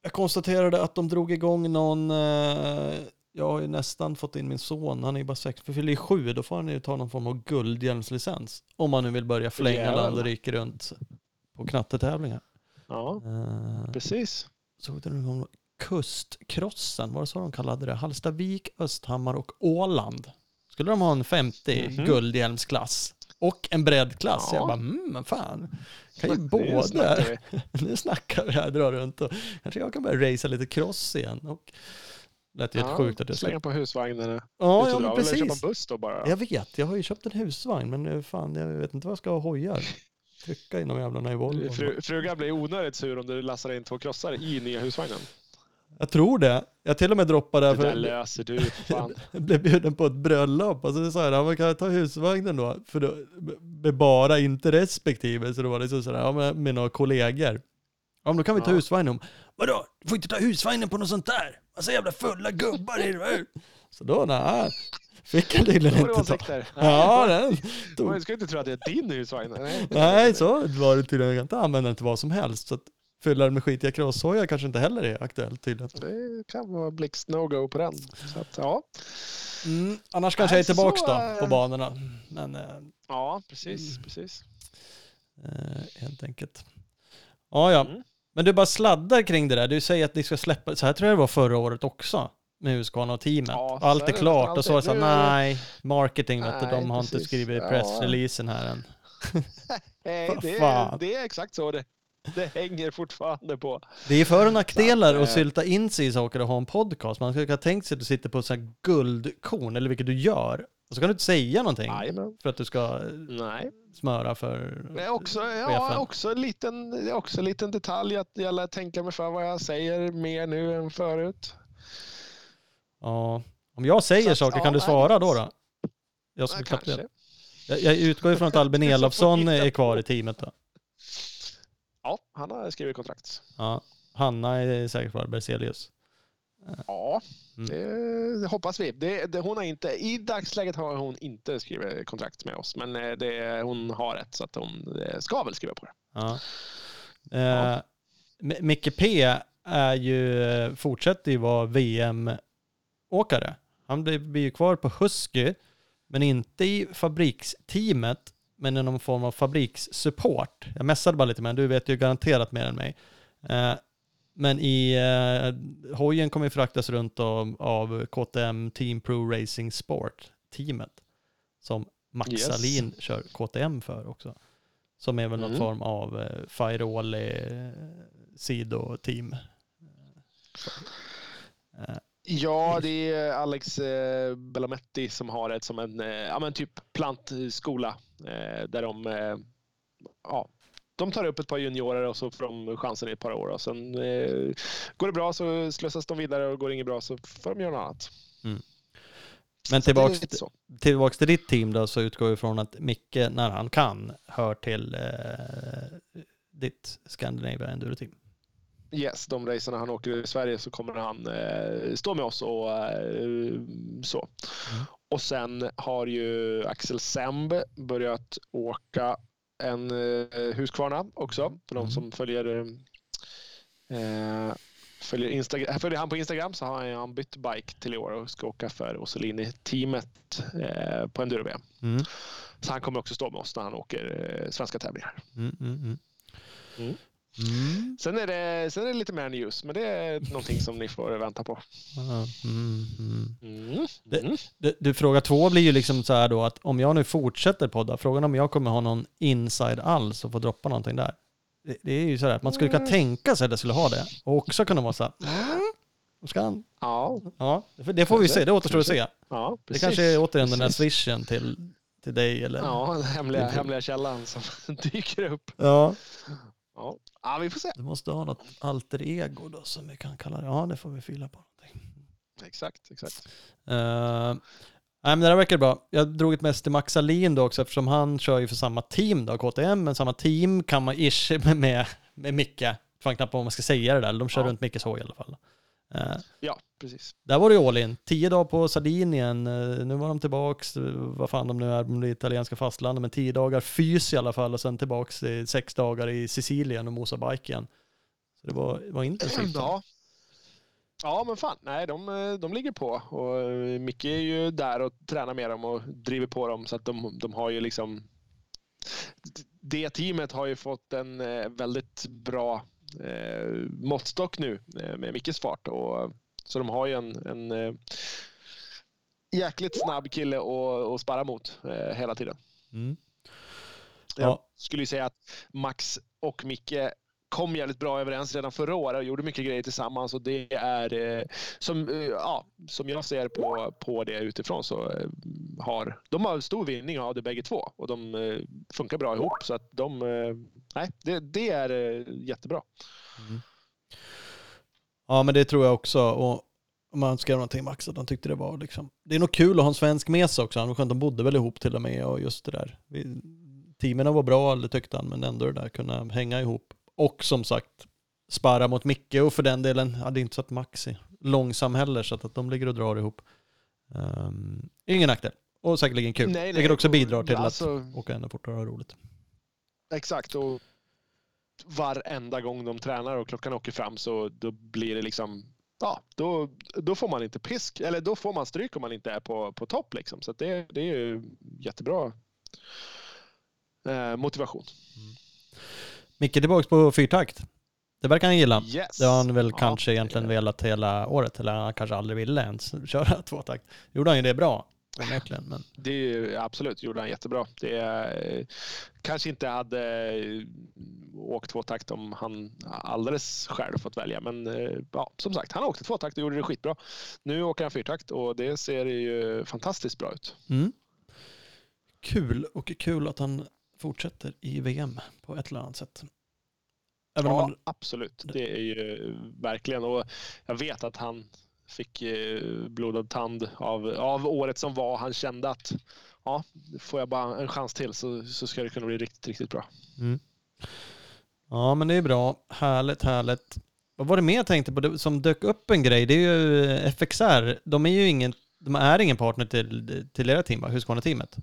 Jag konstaterade att de drog igång någon, eh, jag har ju nästan fått in min son, han är ju bara sex, för fyller sju, då får han ju ta någon form av guldhjälmslicens. Om man nu vill börja flänga Jävlar. land och rike runt på knattetävlingar. Ja, Eh, precis. såg du någon Kustkrossen, vad så de kallade det? Hallstavik, Östhammar och Åland. Skulle de ha en 50 Mhm. guldhjälmsklass och en breddklass. Ja. Jag bara, mm, men fan, kan ju Nu båda. snackar vi. nu snackar vi här, drar runt och kanske jag kan börja racea lite cross igen. Och lät ju helt sjukt att jag slänga på husvagnen. Ja, ja men precis. köpa en buss då bara. Jag vet, jag har ju köpt en husvagn men eh, fan, jag vet inte vad jag ska ha hojar. Trycka in de jävlarna i Volvo. Fru, frugan blir onödigt sur om du lastar in två krossar i nya husvagnen. Jag tror det. Jag till och med droppade Det för... där löser du. Fan. Jag blev bjuden på ett bröllop och så sa jag, ja, men kan jag ta husvagnen då? För då, med bara inte respektive, så då var det så sådär, ja med, med några kollegor. Ja men då kan vi ta Ja. husvagnen. Vadå? Du får inte ta husvagnen på något sånt där. Massa jävla fulla gubbar i det. Så då, nej. Fick jag tydligen inte ta. Ja, den tog. Man ska inte tro att det är din husvagn. Nej, Nej, så var det tydligen. Jag kan inte använda den till vad som helst. Så att fylla den med skitiga crosshojar kanske inte heller är aktuellt tydligen. Det kan vara blixt no-go på den. Så att, ja. Mm, annars kanske jag är Nej, tillbaks så, då eh, på banorna. Men eh, ja, precis. Mm. precis. Eh, helt enkelt. Ja, ja. Mm. Men du bara sladdar kring det där. Du säger att ni ska släppa, så här tror jag det var förra året också. Med Husqvarna och teamet. Ja, Allt är klart. Och så var det så nej, marketing vet du, Nej, de har inte precis. skrivit Ja. pressreleasen här än. Nej, det, är, det är exakt så det, det hänger fortfarande på. Det är för och nackdelar att, eh, sylta in sig i saker och ha en podcast. Man skulle ha tänkt sig att du sitter på ett här guldkorn, eller vilket du gör. Och så kan du inte säga någonting Jajamän. för att du ska eh, Nej. smöra för är också, ja, chefen. också, en liten, också en liten detalj att jag lär tänka mig för vad jag säger mer nu än förut. Ja. Om jag säger att, saker, ja, kan du svara då? då? Jag, Ja, skulle kanske. veta. jag, jag utgår ifrån att Albin Elofsson är kvar i teamet då. Ja, han har skrivit kontrakt. Ja. Hanna är säkert kvar, Berzelius. Ja, Mm. det, det hoppas vi. Det, det, hon har inte, I dagsläget har hon inte skrivit kontrakt med oss, men eh, det, hon har ett så att hon eh, ska väl skriva på det. Ja. Eh, M- Micke P är ju, fortsätter ju vara VM-åkare. Han blir, blir ju kvar på Husky, men inte i fabriksteamet. Men i någon form av fabrikssupport. Jag messade bara lite med du vet ju garanterat mer än mig. Eh, men i eh, hojen kommer ju fraktas runt av, av KTM Team Pro Racing Sport, teamet, som Max Yes. Salin kör KTM för också. Som är väl någon Mm. form av eh, Firewall eh, sidoteam. Eh, Ja, det är Alex eh, Bellametti som har ett som en eh, ja, men typ plantskola där de eh, ja, de tar upp ett par juniorer och så får de chansen i ett par år. Och sen eh, går det bra så slussas de vidare och går det inget bra så får de göra något annat. Men tillbaks, lite så. tillbaks till ditt team då så utgår vi från att Micke, när han kan, hör till eh, ditt Scandinavia Enduro-team. Yes, de racerna han åker i Sverige så kommer han eh, stå med oss och eh, så. Mm. Och sen har ju Axel Semb börjat åka en eh, Husqvarna också. För de Mm. som följer eh, Följer, Instagram, följer han på Instagram så har han bytt bike till i år och ska åka för Ossolini-teamet eh, på enduro-VM. Mm. Så han kommer också stå med oss när han åker eh, svenska tävlingar. Mm, mm. Sen är, det, sen är det lite mer news, men det är någonting som ni får vänta på. Mm, mm. Mm. Det- Mm. Du, fråga två blir ju liksom så här då att om jag nu fortsätter podda, frågan om jag kommer ha någon inside alls och få droppa någonting där. Det, det är ju så här att man skulle kunna Mm. tänka sig att det skulle ha det och också kunna vara så här, ska han? Ja, Ja, det, det får vi se, det återstår att se. ja Det kanske är återigen den där swishen till, till dig eller? Ja, den hemliga, hemliga källan som dyker upp. ja. Ja. Ja, vi får se. Du måste ha något alter ego då som vi kan kalla det. Ja, det får vi fylla på. någonting. Exakt, exakt. Uh, nej men det där verkar bra. Jag drog ett mest till Max Alin då också eftersom han kör ju för samma team då, KTM, men samma team kan man ish med, med, med Micke. Fan knappt vad man ska säga det där, de kör Ja. runt Mickes hoj i alla fall. Ja, precis. där var det ju all in. Tio dagar på Sardinien, eh, nu var de tillbaks, eh, vad fan de nu är, är italienska fastlandet, men tio dagar fys i alla fall och sen tillbaks i sex dagar i Sicilien och mosa bike igen. Så det var, var intensivt. Ja. Ja, men fan. Nej, de, eh, de ligger på. Och Micke är ju där och tränar med dem och driver på dem. Så att de, de har ju liksom... Det teamet har ju fått en väldigt bra eh, måttstock nu eh, med Mickes fart. Och, så de har ju en, en eh, jäkligt snabb kille att, att sparra mot eh, hela tiden. Mm. Jag Ja. skulle ju säga att Max och Micke kom jävligt bra överens redan förra året och gjorde mycket grejer tillsammans. Och det är, eh, som, eh, ja, som jag ser på, på det utifrån, så eh, har de har stor vinning av det bägge två. Och de funkar bra ihop. Så att de, nej, det, det är eh, jättebra. Ja, men det tror jag också. Och om man skrev någonting Max att han tyckte det var liksom... Det är nog kul att ha en svensk med sig också. Han var skönt, de bodde väl ihop till och med och just det där. Vi, teamen var bra, det tyckte han, men ändå det där kunna hänga ihop. Och som sagt, sparra mot Micke och för den delen, ja, det är inte så att Max är långsam heller så att, att de ligger och drar ihop. Um, ingen nackdel. Och säkerligen kul. Nej, nej. Vilket också bidrar till Alltså- att åka ännu fortare och ha roligt. Exakt. Och varenda gång de tränar och klockan åker fram så då blir det liksom Ja, då, då får man inte pisk, eller då får man stryk om man inte är på, på topp. Liksom. Så det, det är ju jättebra eh, motivation. Micke tillbaka på fyrtakt. Det verkar han gilla. Yes. Det har han väl Ja, kanske egentligen det- velat hela året, eller han kanske aldrig ville ens köra tvåtakt. Gjorde han ju det bra, onekligen. Men Det är ju, absolut, gjorde han jättebra. Det eh, kanske inte hade eh, åkt tvåtakt om han alldeles själv fått välja. Men eh, ja, som sagt, han åkte tvåtakt och gjorde det skitbra. Nu åker han fyrtakt och det ser ju fantastiskt bra ut. mm. Kul, och kul att han fortsätter i VM på ett eller annat sätt. Även Ja, han, absolut. Det är ju verkligen. Och jag vet att han fick eh, blodad tand av, av året som var. Han kände att ja, får jag bara en chans till så, så ska det kunna bli riktigt, riktigt bra. mm. Ja, men det är bra. Härligt, härligt. Vad var det mer jag tänkte på som dök upp en grej? Det är ju FXR. De är ju ingen, de är ingen partner till, till era team, va? Husqvarna-teamet.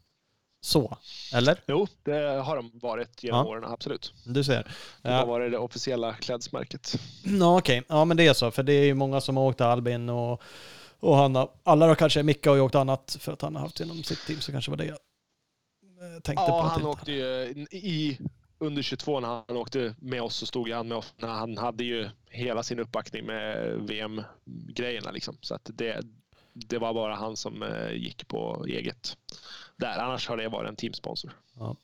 Så, eller? Jo, det har de varit genom Ja. åren, absolut. Du ser. Det har Ja. varit det officiella klädesmärket. Ja, okej. Ja, men det är så. För det är ju många som har åkt Albin och, och han har, alla då kanske, Micke har ju åkt annat för att han har haft genom sitt team, så kanske var det jag eh, tänkte Ja, på att han inte- åkte ju i under 22 när han åkte med oss så stod han med oss. när Han hade ju hela sin uppbackning med VM-grejerna liksom. Så att det, det var bara han som eh, gick på eget där. Annars har det varit en teamsponsor. Ja.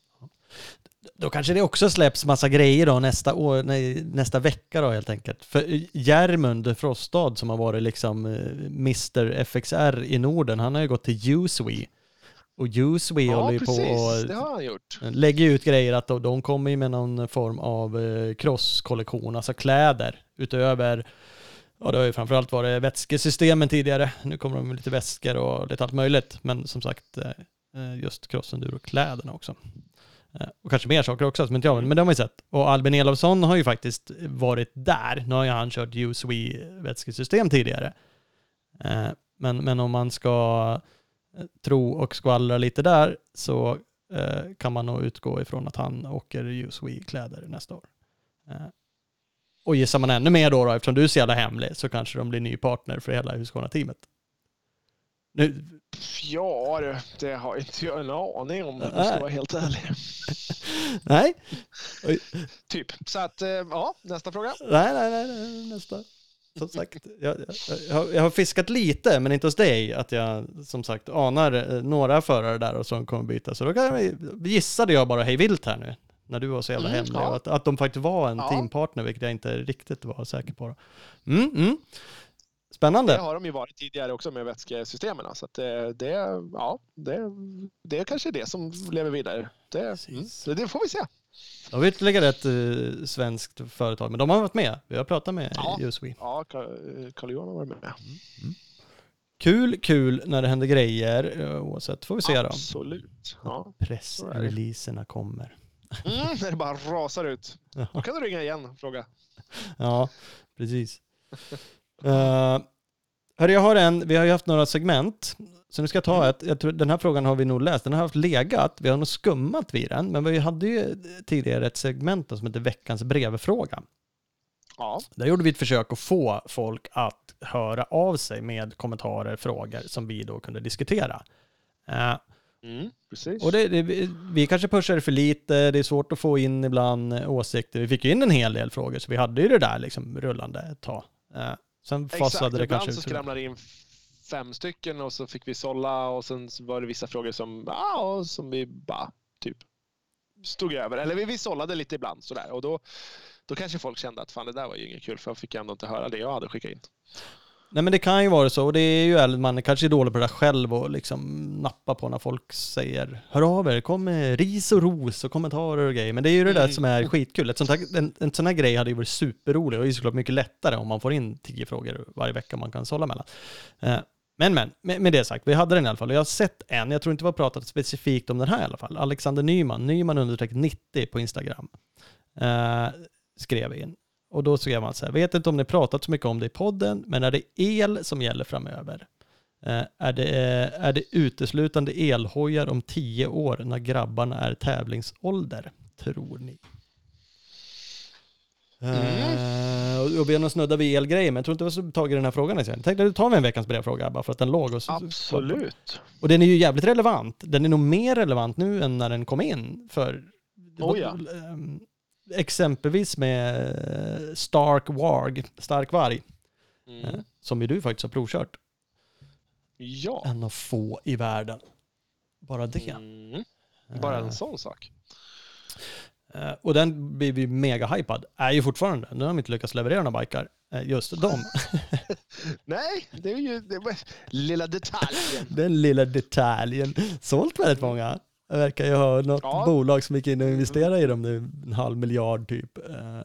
Då kanske det också släpps massa grejer då nästa, år, nej, nästa vecka då helt enkelt. För Järmund Frostad som har varit liksom eh, Mr FXR i Norden, han har ju gått till Uswe. Och Uswe Ja, håller ju precis. på Det och har han gjort. lägger ut grejer att de, de kommer ju med någon form av eh, crosskollektion, alltså kläder utöver Ja, det har ju framförallt varit vätskesystemen tidigare. Nu kommer de med lite väskor och lite allt möjligt. Men som sagt, eh, eh, just crossenduro-kläderna också. Eh, Och kanske mer saker också som inte jag Men det har man ju sett. Och Albin Elofsson har ju faktiskt varit där. Nu har ju han kört USWE vätskesystem tidigare. Eh, Men, men om man ska eh, tro och skvallra lite där så eh, kan man nog utgå ifrån att han åker USWE-kläder nästa år. Eh, Och gissar man ännu mer då, då eftersom du är så jävla hemlig, så kanske de blir ny partner för hela Husqvarna-teamet. Nu, Ja, det, det har inte jag en aning om. Jag Nej. ska vara helt ärlig. nej, Typ. Så att, eh, ja, nästa fråga. nej, nej, nej, nej nästa. Som sagt, jag, jag, jag, har, jag har fiskat lite, men inte hos dig, att jag som sagt anar eh, några förare där och som kommer byta. Så då kan jag, gissade jag bara hej vilt här nu, när du var så jävla Mm, hemlig. ja. Att, att de faktiskt var en Ja. teampartner, vilket jag inte riktigt var säker på. Då. Mm, mm. Det Spännande. har de ju varit tidigare också med vätskesystemen. Så att det, det, ja, det, det är kanske det som lever vidare. Det, mm, det, får vi se. Har vi ytterligare ett eh, svenskt företag, men de har varit med. Vi har pratat med Ja. USWE. Ja, Carl-Johan har varit med. Kul, kul när det händer grejer, eh, oavsett. Får vi se då. Absolut. Ja. Pressreleaserna kommer. Mm, när det bara rasar ut. Då kan du ringa igen och fråga. ja precis. Uh, hörru, jag har en, vi har ju haft några segment, så nu ska jag ta ett, jag tror, den här frågan har vi nog läst, den har haft legat, vi har nog skummat vid den, men vi hade ju tidigare ett segment som heter veckans brevfråga. Ja, Där gjorde vi ett försök att få folk att höra av sig med kommentarer, frågor som vi då kunde diskutera. Eh, mm, och det, det, vi- kanske pushar det för lite, det är svårt att få in ibland eh, åsikter. Vi fick ju in en hel del frågor, så vi hade ju det där liksom rullande ett tag. Sen Exakt, fasade det ibland kanske så ut. skramlade det in fem stycken och så fick vi sålla och sen så var det vissa frågor som, ja, som vi bara typ stod över. Eller vi, vi sållade lite ibland sådär och då, då kanske folk kände att fan det där var ju inget kul för jag fick ändå inte höra det jag hade skickat in. Nej men det kan ju vara så, och det är ju ärligt, man kanske är dålig på det där själv och liksom nappa på när folk säger hör av er, kom med ris och ros och kommentarer och grejer. Men det är ju det där Mm. som är skitkul. Ett sånt här, en, en sån här grej hade ju varit superrolig och det är såklart mycket lättare om man får in tio frågor varje vecka man kan sålla mellan. Eh, Men men, med, med det sagt, vi hade den i alla fall. Jag har sett en, jag tror inte vi har pratat specifikt om den här i alla fall. Alexander Nyman, Nyman understreck 90 på Instagram, eh, skrev in. Och då skrev man så här, vet inte om ni pratat så mycket om det i podden, men är det el som gäller framöver? Eh, är, det, eh, är det uteslutande elhojar om tio år när grabbarna är tävlingsålder, tror ni? Eh, och- och nog snuddat vid elgrejer, men jag tror inte vi har tagit den här frågan. Jag tänkte du tar med en veckans brevfråga bara för att den låg. Och, så, Absolut. och den är ju jävligt relevant. Den är nog mer relevant nu än när den kom in. För Oh ja. Exempelvis med eh, Stark Warg, Stark Varg, eh, Mm. som ju du faktiskt har provkört. Ja. En av få i världen. Bara det. Mm. Bara Eh, en sån sak. eh, och den blir vi mega hypad. Är ju fortfarande. Nu har de inte lyckats leverera några bikar. Eh, just de. Nej, det är ju det var lilla detaljen. Den lilla detaljen. Sålt väldigt många. Det verkar ju ha något Ja. bolag som gick in och investerade i dem nu. En halv miljard typ. Eh,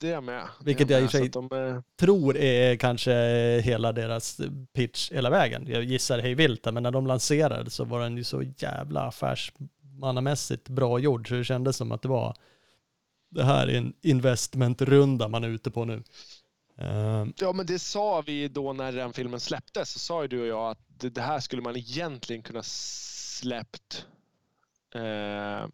Det är med. Vilket det är jag i med. och för sig- de, eh, tror är kanske hela deras pitch hela vägen. Jag gissar hej vilt men när de lanserade så var den ju så jävla affärsmannamässigt bra gjord så det kändes som att det var det här är en investmentrunda man är ute på nu. Ehm, Ja, men det sa vi då när den filmen släpptes. Så sa ju du och jag att det här skulle man egentligen kunna släppt. Eh,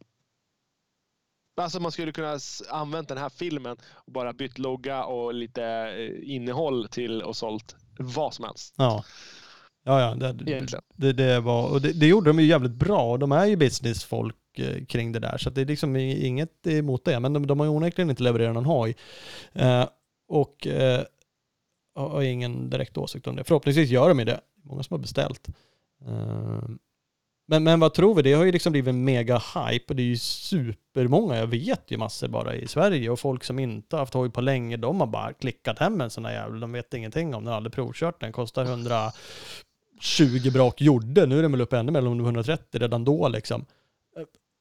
alltså man skulle kunna använt den här filmen och bara bytt logga och lite eh, innehåll till och sålt vad som helst. ja. Ja, ja, det, det, det var, och det, det gjorde de ju jävligt bra. De är ju businessfolk eh, kring det där. Så det är liksom inget emot det. Men de, de har ju onekligen inte levererat någon hoj. Eh, och eh, har ingen direkt åsikt om det. Förhoppningsvis gör de ju det. Många som har beställt. Eh, men, men vad tror vi? Det har ju liksom blivit en mega hype och det är ju supermånga, jag vet ju massor bara i Sverige och folk som inte haft hoj på länge, de har bara klickat hem en sån där jävel. De vet ingenting om den, har aldrig provkört den, kostar 120 brak gjorde, nu är den väl uppe ännu mer, eller om det var 130 redan då liksom.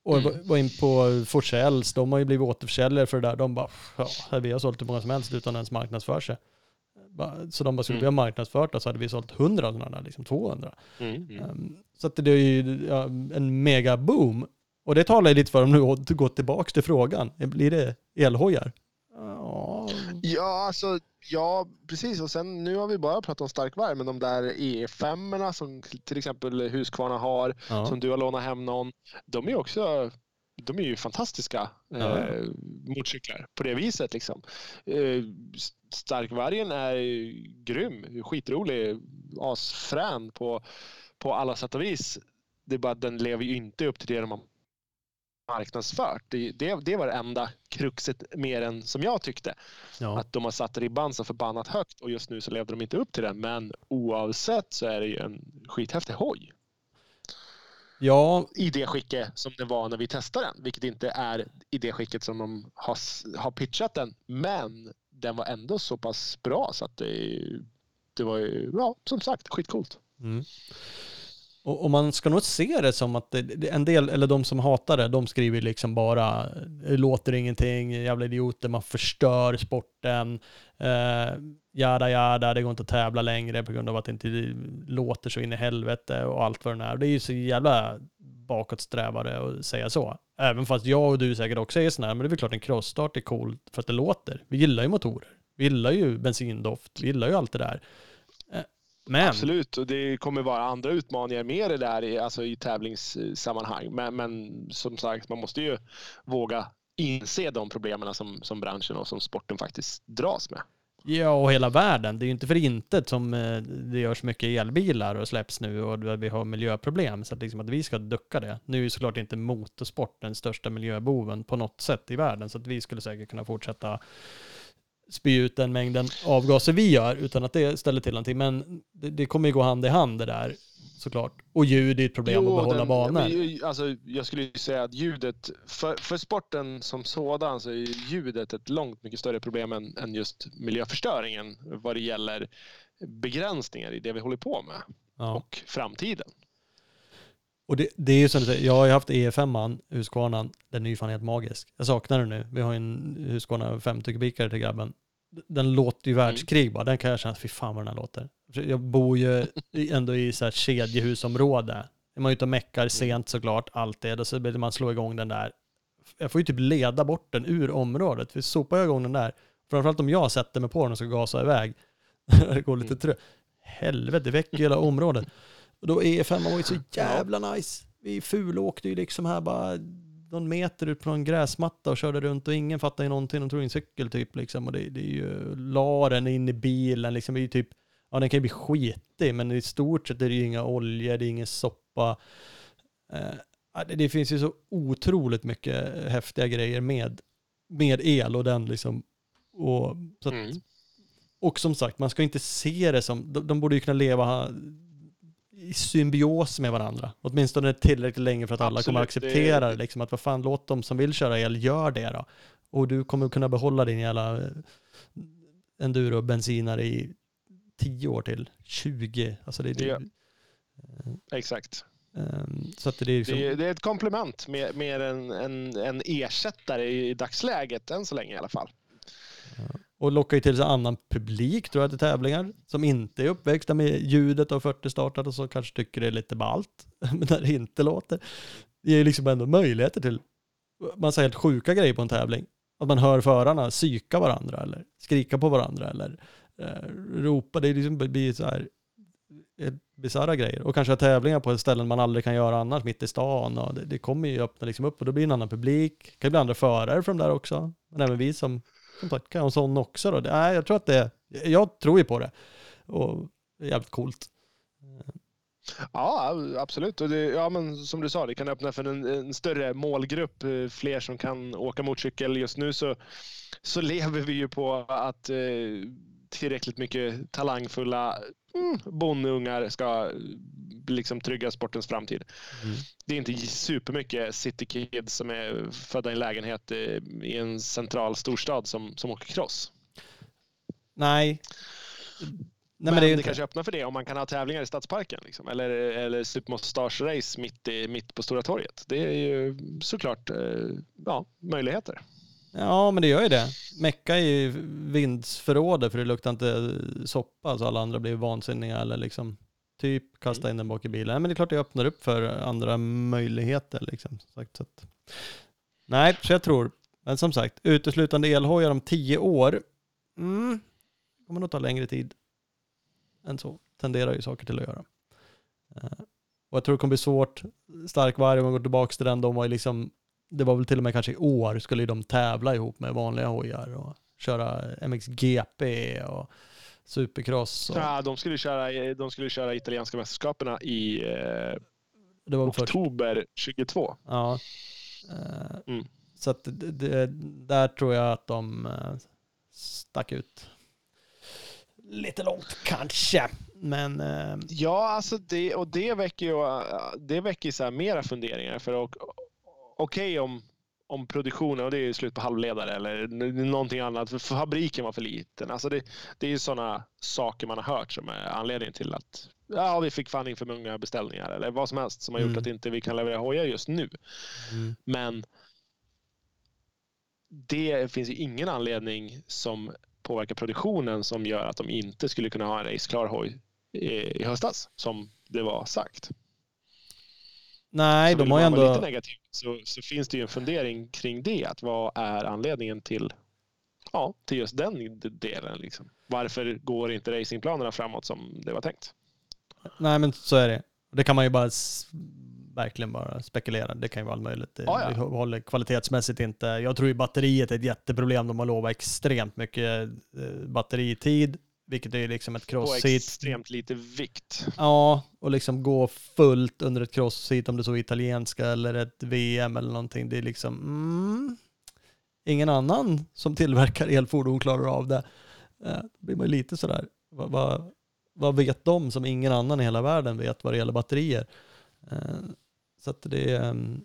Och Mm. var- in på Forsälls, de har ju blivit återförsäljare för det där. De bara, ja, vi har sålt hur många som helst utan ens marknadsför sig. Så de bara, skulle Mm. vi ha marknadsfört oss så hade vi sålt 100 sådana där, liksom 200. Mm. Mm. Um, Så att det är ju en mega boom. Och det talar ju lite för om nu att gå tillbaka till frågan. Blir det elhojar? Ja, Ja, alltså, ja, precis. Och sen nu har vi bara pratat om starkvärme, men de där E5 som till exempel Husqvarna har, ja. som du har lånat hem någon, de är också de är ju fantastiska Ja. eh, motorcyklar på det viset. Liksom. Eh, Starkvargen är grym, skitrolig, asfrän på, på alla sätt och vis. Det är bara att den lever ju inte upp till det de har marknadsfört. Det, det, det var det enda kruxet mer än som jag tyckte. ja. Att de har satt ribban så förbannat högt och just nu så levde de inte upp till den. Men oavsett så är det ju en skithäftig hoj ja, i det skicket som den var när vi testade den. Vilket inte är i det skicket som de har, har pitchat den. Men den var ändå så pass bra så att det, det var ju, ja, som sagt, skitcoolt. Mm. Och, och man ska nog se det som att det, en del, eller de som hatar det, de skriver liksom bara det låter ingenting, jävla idioter, man förstör sporten, eh, jada jada, det går inte att tävla längre på grund av att det inte låter så in i helvete och allt vad det är. Det är ju så jävla bakåtsträvare att säga så. Även fast jag och du säkert också är sådana här, men det är väl klart en crossstart är cool för att det låter. Vi gillar ju motorer. Vi gillar ju bensindoft, vi gillar ju allt det där. Men, Absolut, och det kommer vara andra utmaningar med det där i, alltså i tävlingssammanhang. Men, men som sagt, man måste ju våga inse de problemen som, som branschen och som sporten faktiskt dras med. Ja, och hela världen. Det är ju inte för intet som eh, det görs mycket elbilar och släpps nu och vi har miljöproblem. Så att, liksom att vi ska ducka det. Nu är ju såklart inte motorsport den största miljöboven på något sätt i världen. Så att vi skulle säkert kunna fortsätta spy ut den mängden avgaser vi gör utan att det ställer till någonting. Men det, det kommer ju gå hand i hand det där såklart. Och ljud är ett problem att behålla den- banor. Alltså, jag skulle ju säga att ljudet, för, för sporten som sådan så är ljudet ett långt mycket större problem än, än just miljöförstöringen vad det gäller begränsningar i det vi håller på med Ja. och framtiden. Och det, det är ju som du säger, jag har ju haft E5an, Husqvarnan, den är ju fan helt magisk. Jag saknar den nu. Vi har ju en Husqvarna 50 kubikare till grabben. Den låter ju världskrig bara, den kan jag känna, fy fan vad den här låter. Jag bor ju ändå i så här kedjehusområde. Man är ute och meckar sent såklart, alltid, och så vill man slå igång den där. Jag får ju typ leda bort den ur området, för sopar jag igång den där, framförallt om jag sätter mig på den och ska gasa iväg, det går lite trött. Helvete, väcker hela området. Och då E5 var ju så jävla nice. Vi fulåkte ju liksom här bara någon meter ut på någon gräsmatta och körde runt och ingen fattade ju någonting. De tog en cykel typ liksom och det, det är ju la den in i bilen liksom. Det är ju typ, ja den kan ju bli skitig men i stort sett är det ju inga oljor, det är ingen soppa. Eh, det, det finns ju så otroligt mycket häftiga grejer med, med el och den liksom. Och, så att, Mm. och som sagt, man ska inte se det som, de, de borde ju kunna leva i symbios med varandra. Åtminstone tillräckligt länge för att alla kommer Absolut, det- acceptera det. Liksom, att vad fan, låt de som vill köra el, gör det då. Och du kommer kunna behålla din jävla eh, enduro bensinare i 10 år till, 20. Alltså det, det, Ja. Exakt. ehm, så att det är liksom, Det, det är ett komplement mer, mer än en, en ersättare i dagsläget, än så länge i alla fall. Och lockar ju till sig annan publik tror jag till tävlingar som inte är uppväxta med ljudet av 40 startade och så kanske tycker det är lite ballt. Men när det inte låter. Det ger ju liksom ändå möjligheter till massa helt sjuka grejer på en tävling. Att man hör förarna psyka varandra eller skrika på varandra eller eh, ropa. Det liksom blir så här eh, bisarra grejer. Och kanske tävlingar på ställen man aldrig kan göra annars, mitt i stan. Och det, det kommer ju öppna liksom upp och då blir det en annan publik. Det kan bli andra förare från där också. Men även vi som som sagt, kan ha en sån också då. Nej, jag tror att det, jag tror ju på det. Och det är jävligt coolt. Ja, absolut. Och det, ja, men som du sa, det kan öppna för en, en större målgrupp, eh, fler som kan åka motorcykel. Just nu så, så lever vi ju på att eh, tillräckligt mycket talangfulla mm, bondeungar ska eh, liksom trygga sportens framtid. Mm. Det är inte supermycket city kids som är födda i en lägenhet eh, i en central storstad som, som åker cross. Nej. Nej, men, men det det kanske öppnar för det om man kan ha tävlingar i stadsparken. Liksom. Eller, eller supermustache-race mitt, i, mitt på Stora torget. Det är ju såklart eh, ja, möjligheter. Ja, men det gör ju det. Mecka är ju vindsförrådet för det luktar inte soppa så alla andra blir vansinniga eller liksom typ kasta in den bak i bilen. Men det är klart det öppnar upp för andra möjligheter liksom. så att... Nej, så jag tror, men som sagt, uteslutande elhojar om tio år, mm, kommer nog ta längre tid än så. Tenderar ju saker till att göra. Eh, Och jag tror det kommer bli svårt. Starkvarg, om man går tillbaka till den, de var ju liksom det var väl till och med kanske i år skulle de tävla ihop med vanliga hojar och köra MXGP och supercross. Och, Ja, de, skulle köra, de skulle köra italienska mästerskapen i eh, väl först. oktober 22. Ja. Eh, Mm. Så att det, det, där tror jag att de eh, stack ut lite långt kanske. Men eh, Ja, alltså det, och det väcker ju det väcker så här mera funderingar. För och- okej om, om produktionen, och det är slut på halvledare eller någonting annat, för fabriken var för liten. Alltså det, det är ju sådana saker man har hört som är anledningen till att ja, vi fick fan in för många beställningar eller vad som helst som har gjort Mm. att inte vi kan leverera hojar just nu. mm, Men det finns ju ingen anledning som påverkar produktionen som gör att de inte skulle kunna ha en raceklar hoj i, i höstas, som det var sagt. Nej, så de vill har ju ändå... lite negativ så, så finns det ju en fundering kring det. Att vad är anledningen till, ja, till just den delen? Liksom. Varför går inte racingplanerna framåt som det var tänkt? Nej, men så är det. Det kan man ju bara verkligen bara spekulera. Det kan ju vara allt möjligt. Det, Ja, ja. håller kvalitetsmässigt inte. Jag tror ju batteriet är ett jätteproblem. De har lovat extremt mycket eh, batteritid, vilket är liksom ett På cross-seat. extremt lite vikt. Ja, och liksom gå fullt under ett cross-seat om det så är italienska eller ett VM eller någonting. Det är liksom, mm, ingen annan som tillverkar elfordon klarar av det. Eh, Då blir man ju lite sådär, vad, vad, vad vet de som ingen annan i hela världen vet vad det gäller batterier? Eh, Så att det är, mm,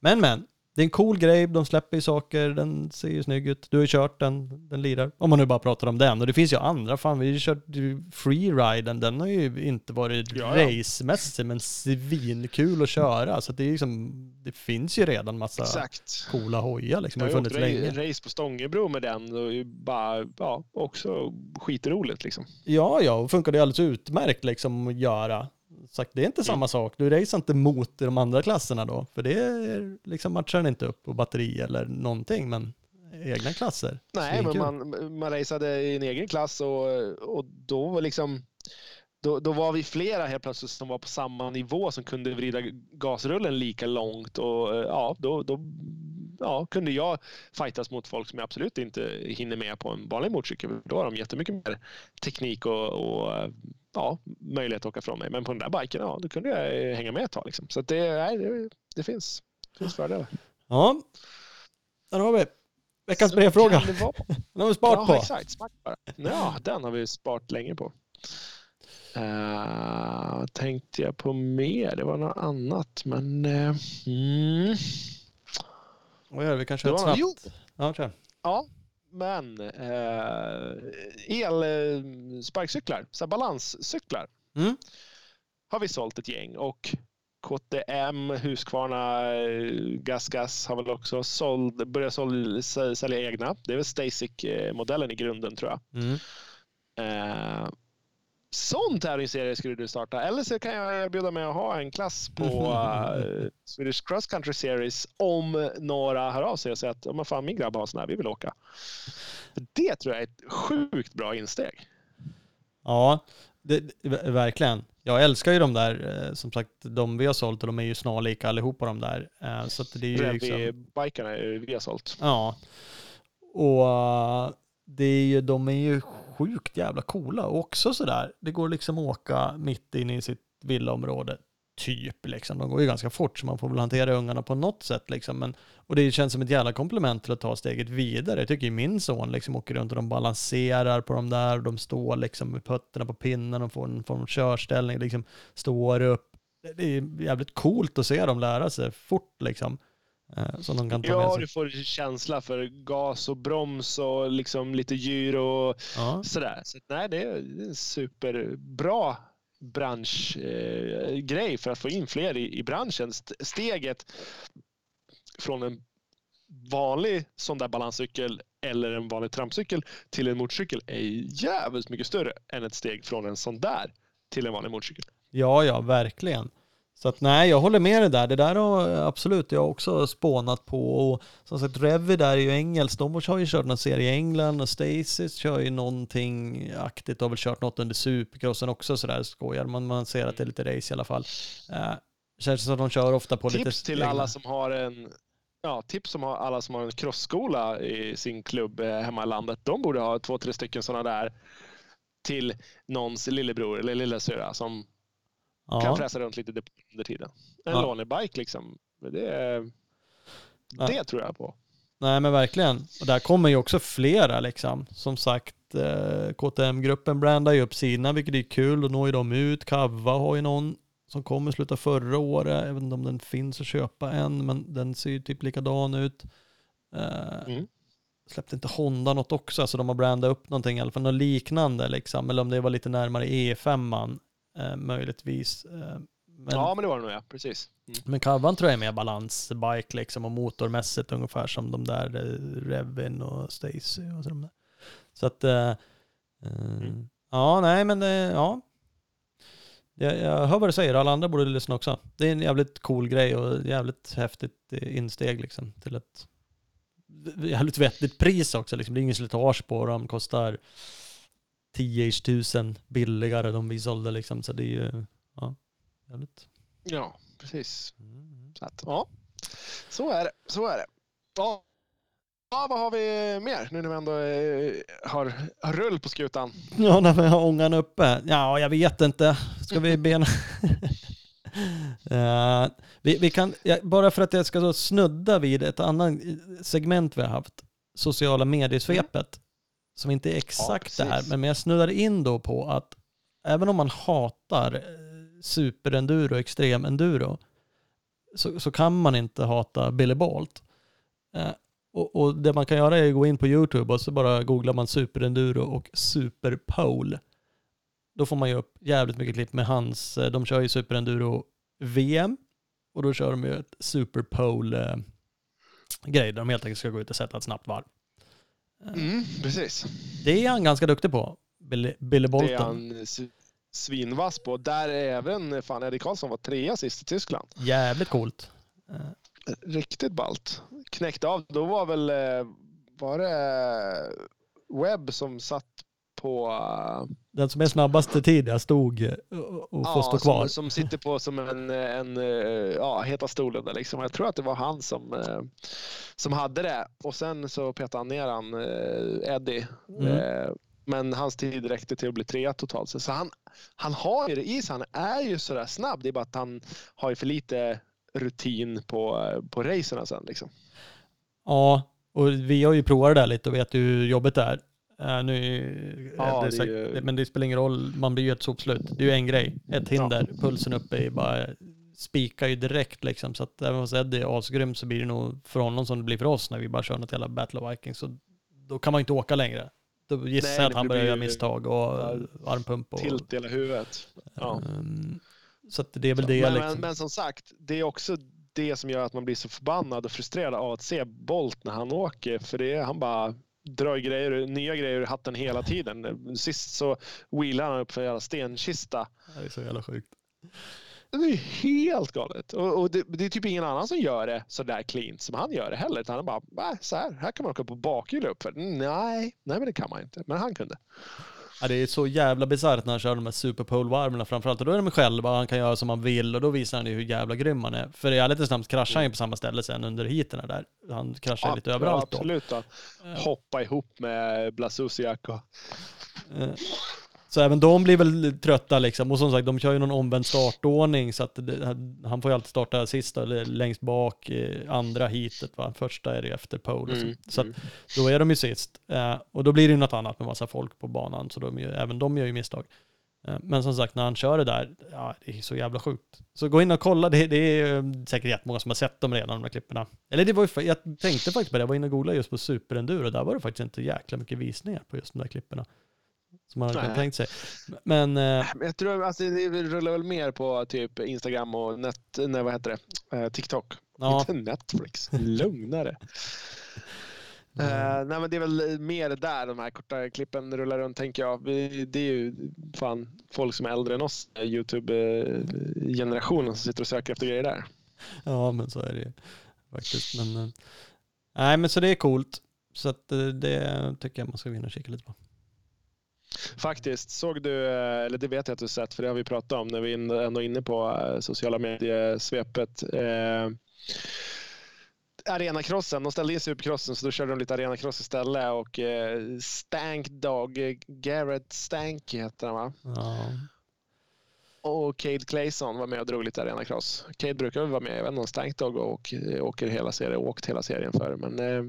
men men, det är en cool grej, de släpper ju saker, den ser ju snygg ut. Du har ju kört den, den lirar. Om man nu bara pratar om den. Och det finns ju andra, fan vi har ju kört ju freeriden, den har ju inte varit Ja, ja. racemässig men svinkul att köra. Så det är liksom, det finns ju redan massa Exakt. coola hojar liksom, Jag har ju funnits länge. race på Stångebro med den och bara, ja, också skitroligt liksom. Ja, ja, och funkar det alldeles utmärkt liksom att göra. Sagt, det är inte samma sak. Du racear inte mot de andra klasserna då, för det är, liksom matchar inte upp på batteri eller någonting, men egna klasser. Nej, men man, man raceade i en egen klass och, och då var liksom då, då var vi flera helt plötsligt som var på samma nivå som kunde vrida gasrullen lika långt och ja, då, då ja, kunde jag fightas mot folk som jag absolut inte hinner med på en vanlig motorcykel. Då har de jättemycket mer teknik och, och ja, möjlighet att åka från mig. Men på den där biken, ja, då kunde jag hänga med ett tag. Liksom. Så det, nej, det, det finns, det finns fördelar. Ja, där har vi veckans brevfråga. Den har vi sparat ja, på. exakt. Smack bara. Ja, den har vi sparat länge på. Uh, tänkte jag på mer? Det var något annat, men... Uh, mm. Vad gör vi? Vi kan Det köra var, ett jo, snabbt. Ja, kör. ja, men uh, elsparkcyklar, så här balanscyklar, Mm. har vi sålt ett gäng och KTM, Husqvarna, eh, Gas Gas har väl också såld, börjat sål, sä- sälja egna. Det är väl Stasic-modellen i grunden tror jag. Mm. Eh, sån tävlingsserie skulle du starta. Eller så kan jag erbjuda mig att ha en klass på eh, Swedish Cross Country Series om några hör av sig och säger att "Ja, men fan, min grabb har sån här, vi vill åka. Det tror jag är ett sjukt bra insteg. Ja, det, verkligen. Jag älskar ju de där, eh, som sagt, de vi har sålt och de är ju snarlika allihopa de där. Eh, Så det är ju liksom... Ju vi har sålt. Ja. Och det är ju, de är ju sjukt jävla coola. Och också sådär, det går liksom att åka mitt in i sitt villaområde. Typ liksom. De går ju ganska fort så man får väl hantera ungarna på något sätt liksom. Men, och det känns som ett jävla komplement till att ta steget vidare. Jag tycker ju min son liksom åker runt och de balanserar på de där. Och de står liksom med fötterna på pinnen och får en form av körställning. Liksom står upp. Det är jävligt coolt att se dem lära sig fort liksom. Eh, Som de kan ta med Ja, sig. du får känsla för gas och broms och liksom lite gyro och Ja. sådär. Så nej, det är en superbra branschgrej eh, för att få in fler i, i branschen. St- Steget från en vanlig sån där balanscykel eller en vanlig trampcykel till en motorcykel är jävligt mycket större än ett steg från en sån där till en vanlig motorcykel. Ja, ja, verkligen. Så att nej, jag håller med dig där. Det där har absolut jag också spånat på. Och som sagt, Revy där är ju engelskt. De har ju kört någon serie i England och Stasis kör ju någonting aktigt. Har väl kört något under Supercrossen också sådär skojar. Man, man ser att det är lite race i alla fall. Uh, känns som att de kör ofta på lite... Tips till egna- alla som har en Ja, tips som har alla som har en crossskola i sin klubb eh, hemma i landet. De borde ha två, tre stycken sådana där till någons lillebror eller lillasyrra som kan Ja, fräsa runt lite under tiden. En Ja. lånebike liksom. Det, är- Ja. det tror jag på. nej men verkligen. Och där kommer ju också flera liksom. Som sagt, eh, KTM-gruppen brandar ju upp sina, vilket är kul. Och når ju de ut. Kava har ju någon som kom i slutet av förra året. Jag vet inte om den finns att köpa än, men den ser ju typ likadan ut. Eh, Mm. Släppte inte Honda något också? Alltså de har brandat upp någonting i alla fall, något liknande liksom. Eller om det var lite närmare E5 eh, möjligtvis. Eh, men, Ja, men det var det nog ja. Precis. Mm. men Kavan tror jag är mer balansbike liksom och motormässigt ungefär som de där eh, Revin och Stacy och så de där. Så att, eh, eh, Mm. ja nej men eh, ja. Jag, jag hör vad du säger, alla andra borde lyssna också. Det är en jävligt cool grej och jävligt häftigt insteg liksom till ett jävligt vettigt pris också liksom. Det är ingen slitage på dem, kostar 10 tusen billigare de vi sålde liksom. Så det är ju, ja, jävligt. Ja, precis. Mm. Så, att, ja. så är det. Så är det. Ja. Ja, vad har vi mer nu när vi ändå eh, har, har rull på skutan? Ja, när vi har ångan uppe. Ja, jag vet inte. Ska vi bena... Eh, vi, vi kan, ja, bara för att jag ska snudda vid ett annat segment vi har haft, sociala mediesvepet, som inte är exakt det här, men jag snuddar in då på att även om man hatar eh, superenduro extremenduro, så, så kan man inte hata Billy Bolt. Eh, och, och det man kan göra är att gå in på YouTube och så bara googlar man superenduro och superpole. Då får man ju upp jävligt mycket klipp med hans, eh, de kör ju superenduro VM och då kör de ju ett superpole eh, grej där de helt enkelt ska gå ut och sätta ett snabbt varv. Mm, precis. Det är han ganska duktig på, Billy, Billy Det är Bolton. han svinvass på. Där är även fan Eddie Karlsson var trea sist i Tyskland. Jävligt coolt. Eh, Riktigt balt. Knäckte av. Då var väl, eh, var det Webb som satt på... eh, Den som är snabbast i tid, jag stod eh, och och får stå kvar. Som, som sitter på som en, en eh, ja, heta stolen där liksom. Jag tror att det var han som, som hade det. Och sen så petade han ner han, Eddie. Mm. Men hans tid räckte till att bli trea totalt. Så han, han har ju det i sig. Han är ju sådär snabb. Det är bara att han har ju för lite rutin på, på racerna sen. Liksom. Ja, och vi har ju provat det där lite och vet hur jobbigt det är. Eh, nu, Ja, det det ju- Men det spelar ingen roll, man blir ju ett sopslut. Det är ju en grej, ett hinder, pulsen uppe är bara spikar ju direkt liksom. Så att även om Eddie är asgrym så blir det nog för honom som det blir för oss när vi bara kör något jävla Battle of Vikings. Så då kan man ju inte åka längre. Då gissar Nej, jag att han börjar göra misstag och Ja, armpump och... Tilt i hela huvudet. Ja. ehm, så att det är väl det men, liksom. men, men som sagt, det är också det som gör att man blir så förbannad och frustrerad av att se Bolt när han åker. För det är, han bara drar grejer, nya grejer ur hatten hela tiden. Sist så wheelar han upp för en jävla stenkista. Det är så jävla sjukt. Det är helt galet. Och, och det, det är typ ingen annan som gör det så där clean som han gör det heller. Utan han bara, "Va, så här, här kan man åka på bakhjul upp för. Nej, nej men det kan man inte. Men han kunde. Ja, det är så jävla bisarrt när han kör de här superpole-varven framförallt. Och då är de själva, han kan göra som han vill och då visar han ju hur jävla grym han är. För i ärlighetens namn kraschar han ju på samma ställe sen under heaterna där. Han kraschar lite Ja, överallt då. Absolut. Då. Hoppa ihop med Blasusiak och Eh, Så även de blir väl trötta liksom. Och som sagt, de kör ju någon omvänd startordning så att det, han får ju alltid starta sist eller längst bak i andra heatet. Va? Första är det ju efter pole. så. Mm, Så att mm. då är de ju sist. Eh, och då blir det ju något annat med massa folk på banan. Så de, gör- även de gör ju misstag. Eh, men som sagt, när han kör det där, ja, det är så jävla sjukt. Så gå in och kolla, det, det är eh, säkert jättemånga som har sett dem redan, de här klipporna. Eller det var ju, jag tänkte faktiskt på det, jag var inne och googlade just på superenduro, där var det faktiskt inte jäkla mycket visningar på just de där klipporna. Som man hade tänkt sig. Men, eh, Men jag tror alltså, det rullar väl mer på typ Instagram och net, nej, vad heter det? Eh, TikTok. ja. Inte Netflix. Lugnare. Eh, nej men det är väl mer där de här korta klippen rullar runt tänker jag. Vi, det är ju fan folk som är äldre än oss, Youtube-generationen som sitter och söker efter grejer där. Ja, men så är det ju faktiskt. Men, eh, nej, men så det är coolt. Så att eh, det tycker jag man ska gå in och kika lite på. Faktiskt, såg du, eh, eller det vet jag att du sett för det har vi pratat om när vi är ändå inne på eh, sociala medier-svepet. Eh, arenacrossen, de ställde in supercrossen så då körde de lite arenacross istället och eh, Stank Dog, eh, Garrett Stank heter han va? Ja. Och Cade Clayson var med och drog lite arenacross. Cade brukar väl vara med, jag vet inte om Stank Dog och, åker hela serien, åkt hela serien för men eh, eh,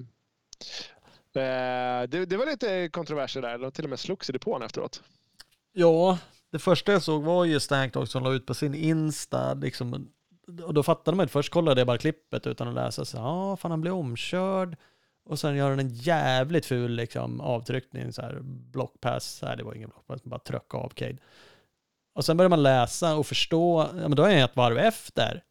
det, det var lite kontroverser där, de till och med slogs i depån efteråt. Ja, det första jag såg var ju Stank Dog som la ut på sin Insta, liksom, och då fattade man inte, först kollade jag bara klippet utan att läsa, så ja, fan han blev omkörd, och sen gör han en jävligt ful liksom, avtryckning, så här, blockpass, nej det var ingen blockpass, bara tryck av Cade. Och sen börjar man läsa och förstå, ja men då är han ett varv efter.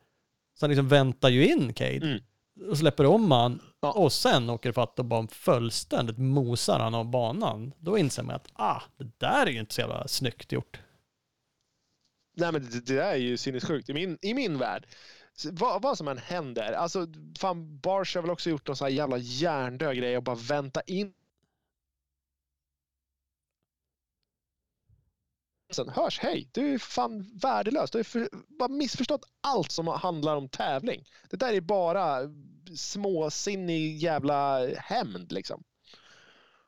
Så han liksom väntar ju in Cade, Mm. och släpper om han, Ja. och sen åker fatt och bara fullständigt mosar han av banan. Då inser man att, ah, det där är ju inte så jävla snyggt gjort. Nej men det, det där är ju sinnessjukt i min, i min värld. Vad, vad som än händer. Alltså, fan, Bars har väl också gjort någon sån här jävla hjärndöd grej och bara vänta in. Sen hörs, hej, du är fan värdelös. Du har för, bara missförstått allt som handlar om tävling. Det där är bara småsinnig jävla hämnd liksom.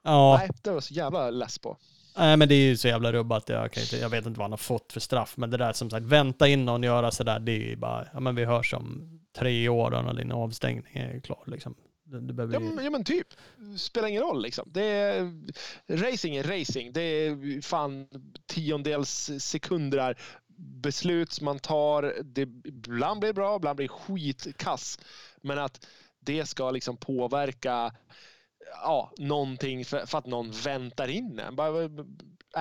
Ja, Nej, det var jag så jävla less på. nej men det är ju så jävla rubbat. Jag, kan inte, jag vet inte vad han har fått för straff, men det där som sagt, vänta in någon göra sådär, det är ju bara, ja men vi hörs om tre år när din avstängning är klar liksom. Det behöver Ja, men- ja men typ. Spelar ingen roll liksom. Det är, racing är racing. Det är fan tiondels sekunder beslut man tar. Det, ibland blir det bra, ibland blir det skitkass. Men att det ska liksom påverka ja, någonting för, för att någon väntar in en. Bara,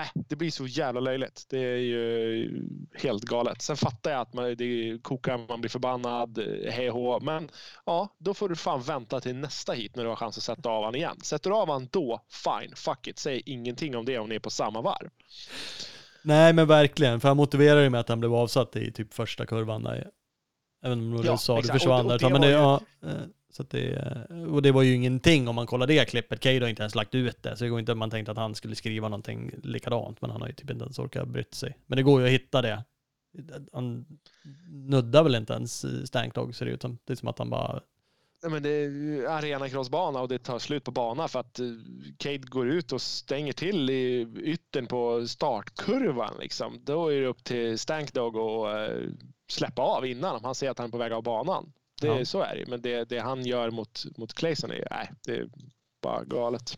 äh, det blir så jävla löjligt. Det är ju helt galet. Sen fattar jag att man, det kokar, man blir förbannad, hej hå. Men ja, då får du fan vänta till nästa hit när du har chans att sätta av han igen. Sätter du av han då, fine, fuck it. Säg ingenting om det om ni är på samma varv. Nej men verkligen, för han motiverar ju med att han blev avsatt i typ första kurvan där. Även om du Ja, sa det försvann Och- och där. det Men det, var ja, eh, så att det, och det var ju ingenting om man kollar det klippet. Cade har inte ens lagt ut det, så det går inte att man tänkte att han skulle skriva någonting likadant, men han har ju typ inte ens orkat brytt sig. Men det går ju att hitta det. Han nuddar väl inte ens Stank Dog ser det ut som. Det är som att han bara, Nej, men det är ju arenacrossbana och det tar slut på bana för att eh, Cade går ut och stänger till i yttern på startkurvan. Liksom. Då är det upp till Stankdog att eh, släppa av innan om han ser att han är på väg av banan. Det, Ja. Så är det Men det, det han gör mot, mot Clayson är, nej, det är bara galet.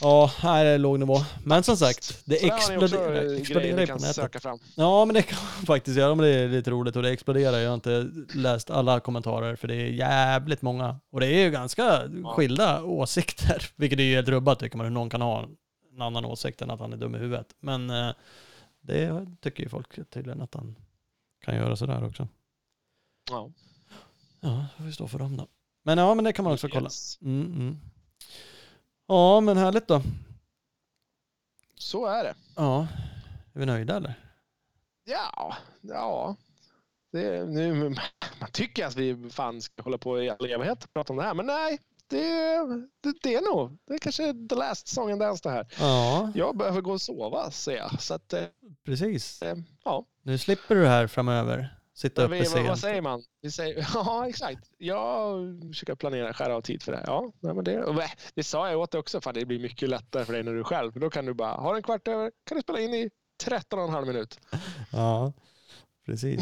ja, här är låg nivå. Men som sagt, det Så exploderar, exploderar ju på nätet. söka fram. Ja, men det kan man faktiskt göra. Men det är lite roligt och det exploderar. Jag har inte läst alla kommentarer för det är jävligt många. Och det är ju ganska skilda åsikter, vilket är ju helt rubbat tycker man hur någon kan ha en annan åsikt än att han är dum i huvudet. Men eh, det tycker ju folk tydligen att han kan göra sådär också. Ja. Ja, det får vi stå för dem då. Men ja, men det kan man också kolla. Mm, mm. Ja, men härligt då. Så är det. Ja, är vi nöjda eller? Ja, ja. Det, nu, man tycker att vi fan ska hålla på i all evighet och prata om det här, men nej. Det, det, det är nog. Det är kanske the last song and dance det här. Ja, Jag behöver gå och sova, ser jag. Så att, eh, precis. eh, ja. Nu slipper du det här framöver. Sitta uppe vi, vad, sent. säger man? Vi säger, ja, exakt. Jag försöker planera, skära av tid för det. Ja, men det, det- sa jag åt dig också, för det blir mycket lättare för dig när du är själv. Då kan du bara, har en kvart över, kan du spela in i 13 och en halv minut. Ja, precis.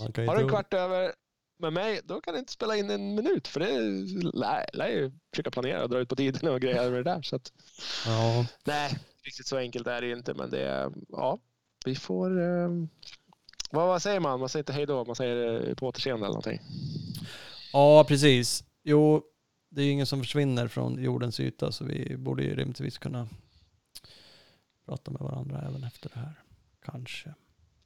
Har du en kvart över med mig, då kan du inte spela in en minut. För det lär, ju försöka planera och dra ut på tiden och grejer med det där. Så att, Ja, nej, riktigt så enkelt är det ju inte. Men det är, ja, vi får... Eh, vad, vad säger man? Man säger inte hej då, man säger eh, på återseende eller någonting. ja, precis. Jo, det är ju ingen som försvinner från jordens yta så vi borde ju rimligtvis kunna prata med varandra även efter det här. Kanske.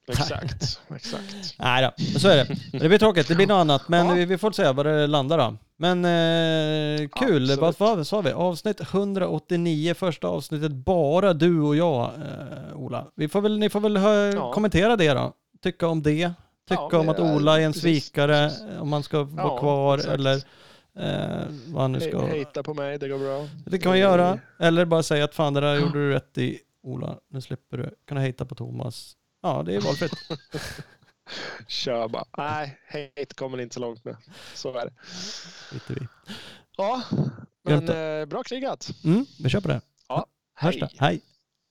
Exakt, exakt. Nej då, men så är det. Det blir tråkigt, det blir något annat. Men Ja. vi, vi får se vad det landar då. Men eh, kul, vad, vad sa vi? Avsnitt 189, första avsnittet bara du och jag, eh, Ola. Vi får väl, ni får väl hö, Ja. kommentera det då. Tycka om det. Tycka Ja, om att Ola är en precis, svikare, precis. om man ska vara Ja, kvar exakt. eller eh, vad han nu ska... Hejta på mig, det går bra. Det kan man göra. Eller bara säga att fan det där gjorde du rätt i Ola, nu slipper du. Kan du hejta på Thomas? Ja, det är valfritt. Kör bara. Nej, hejt kommer inte så långt med. Så är det. Vi. Ja, men eh, bra krigat. Mm, vi kör på det. Ja, hej. Hej.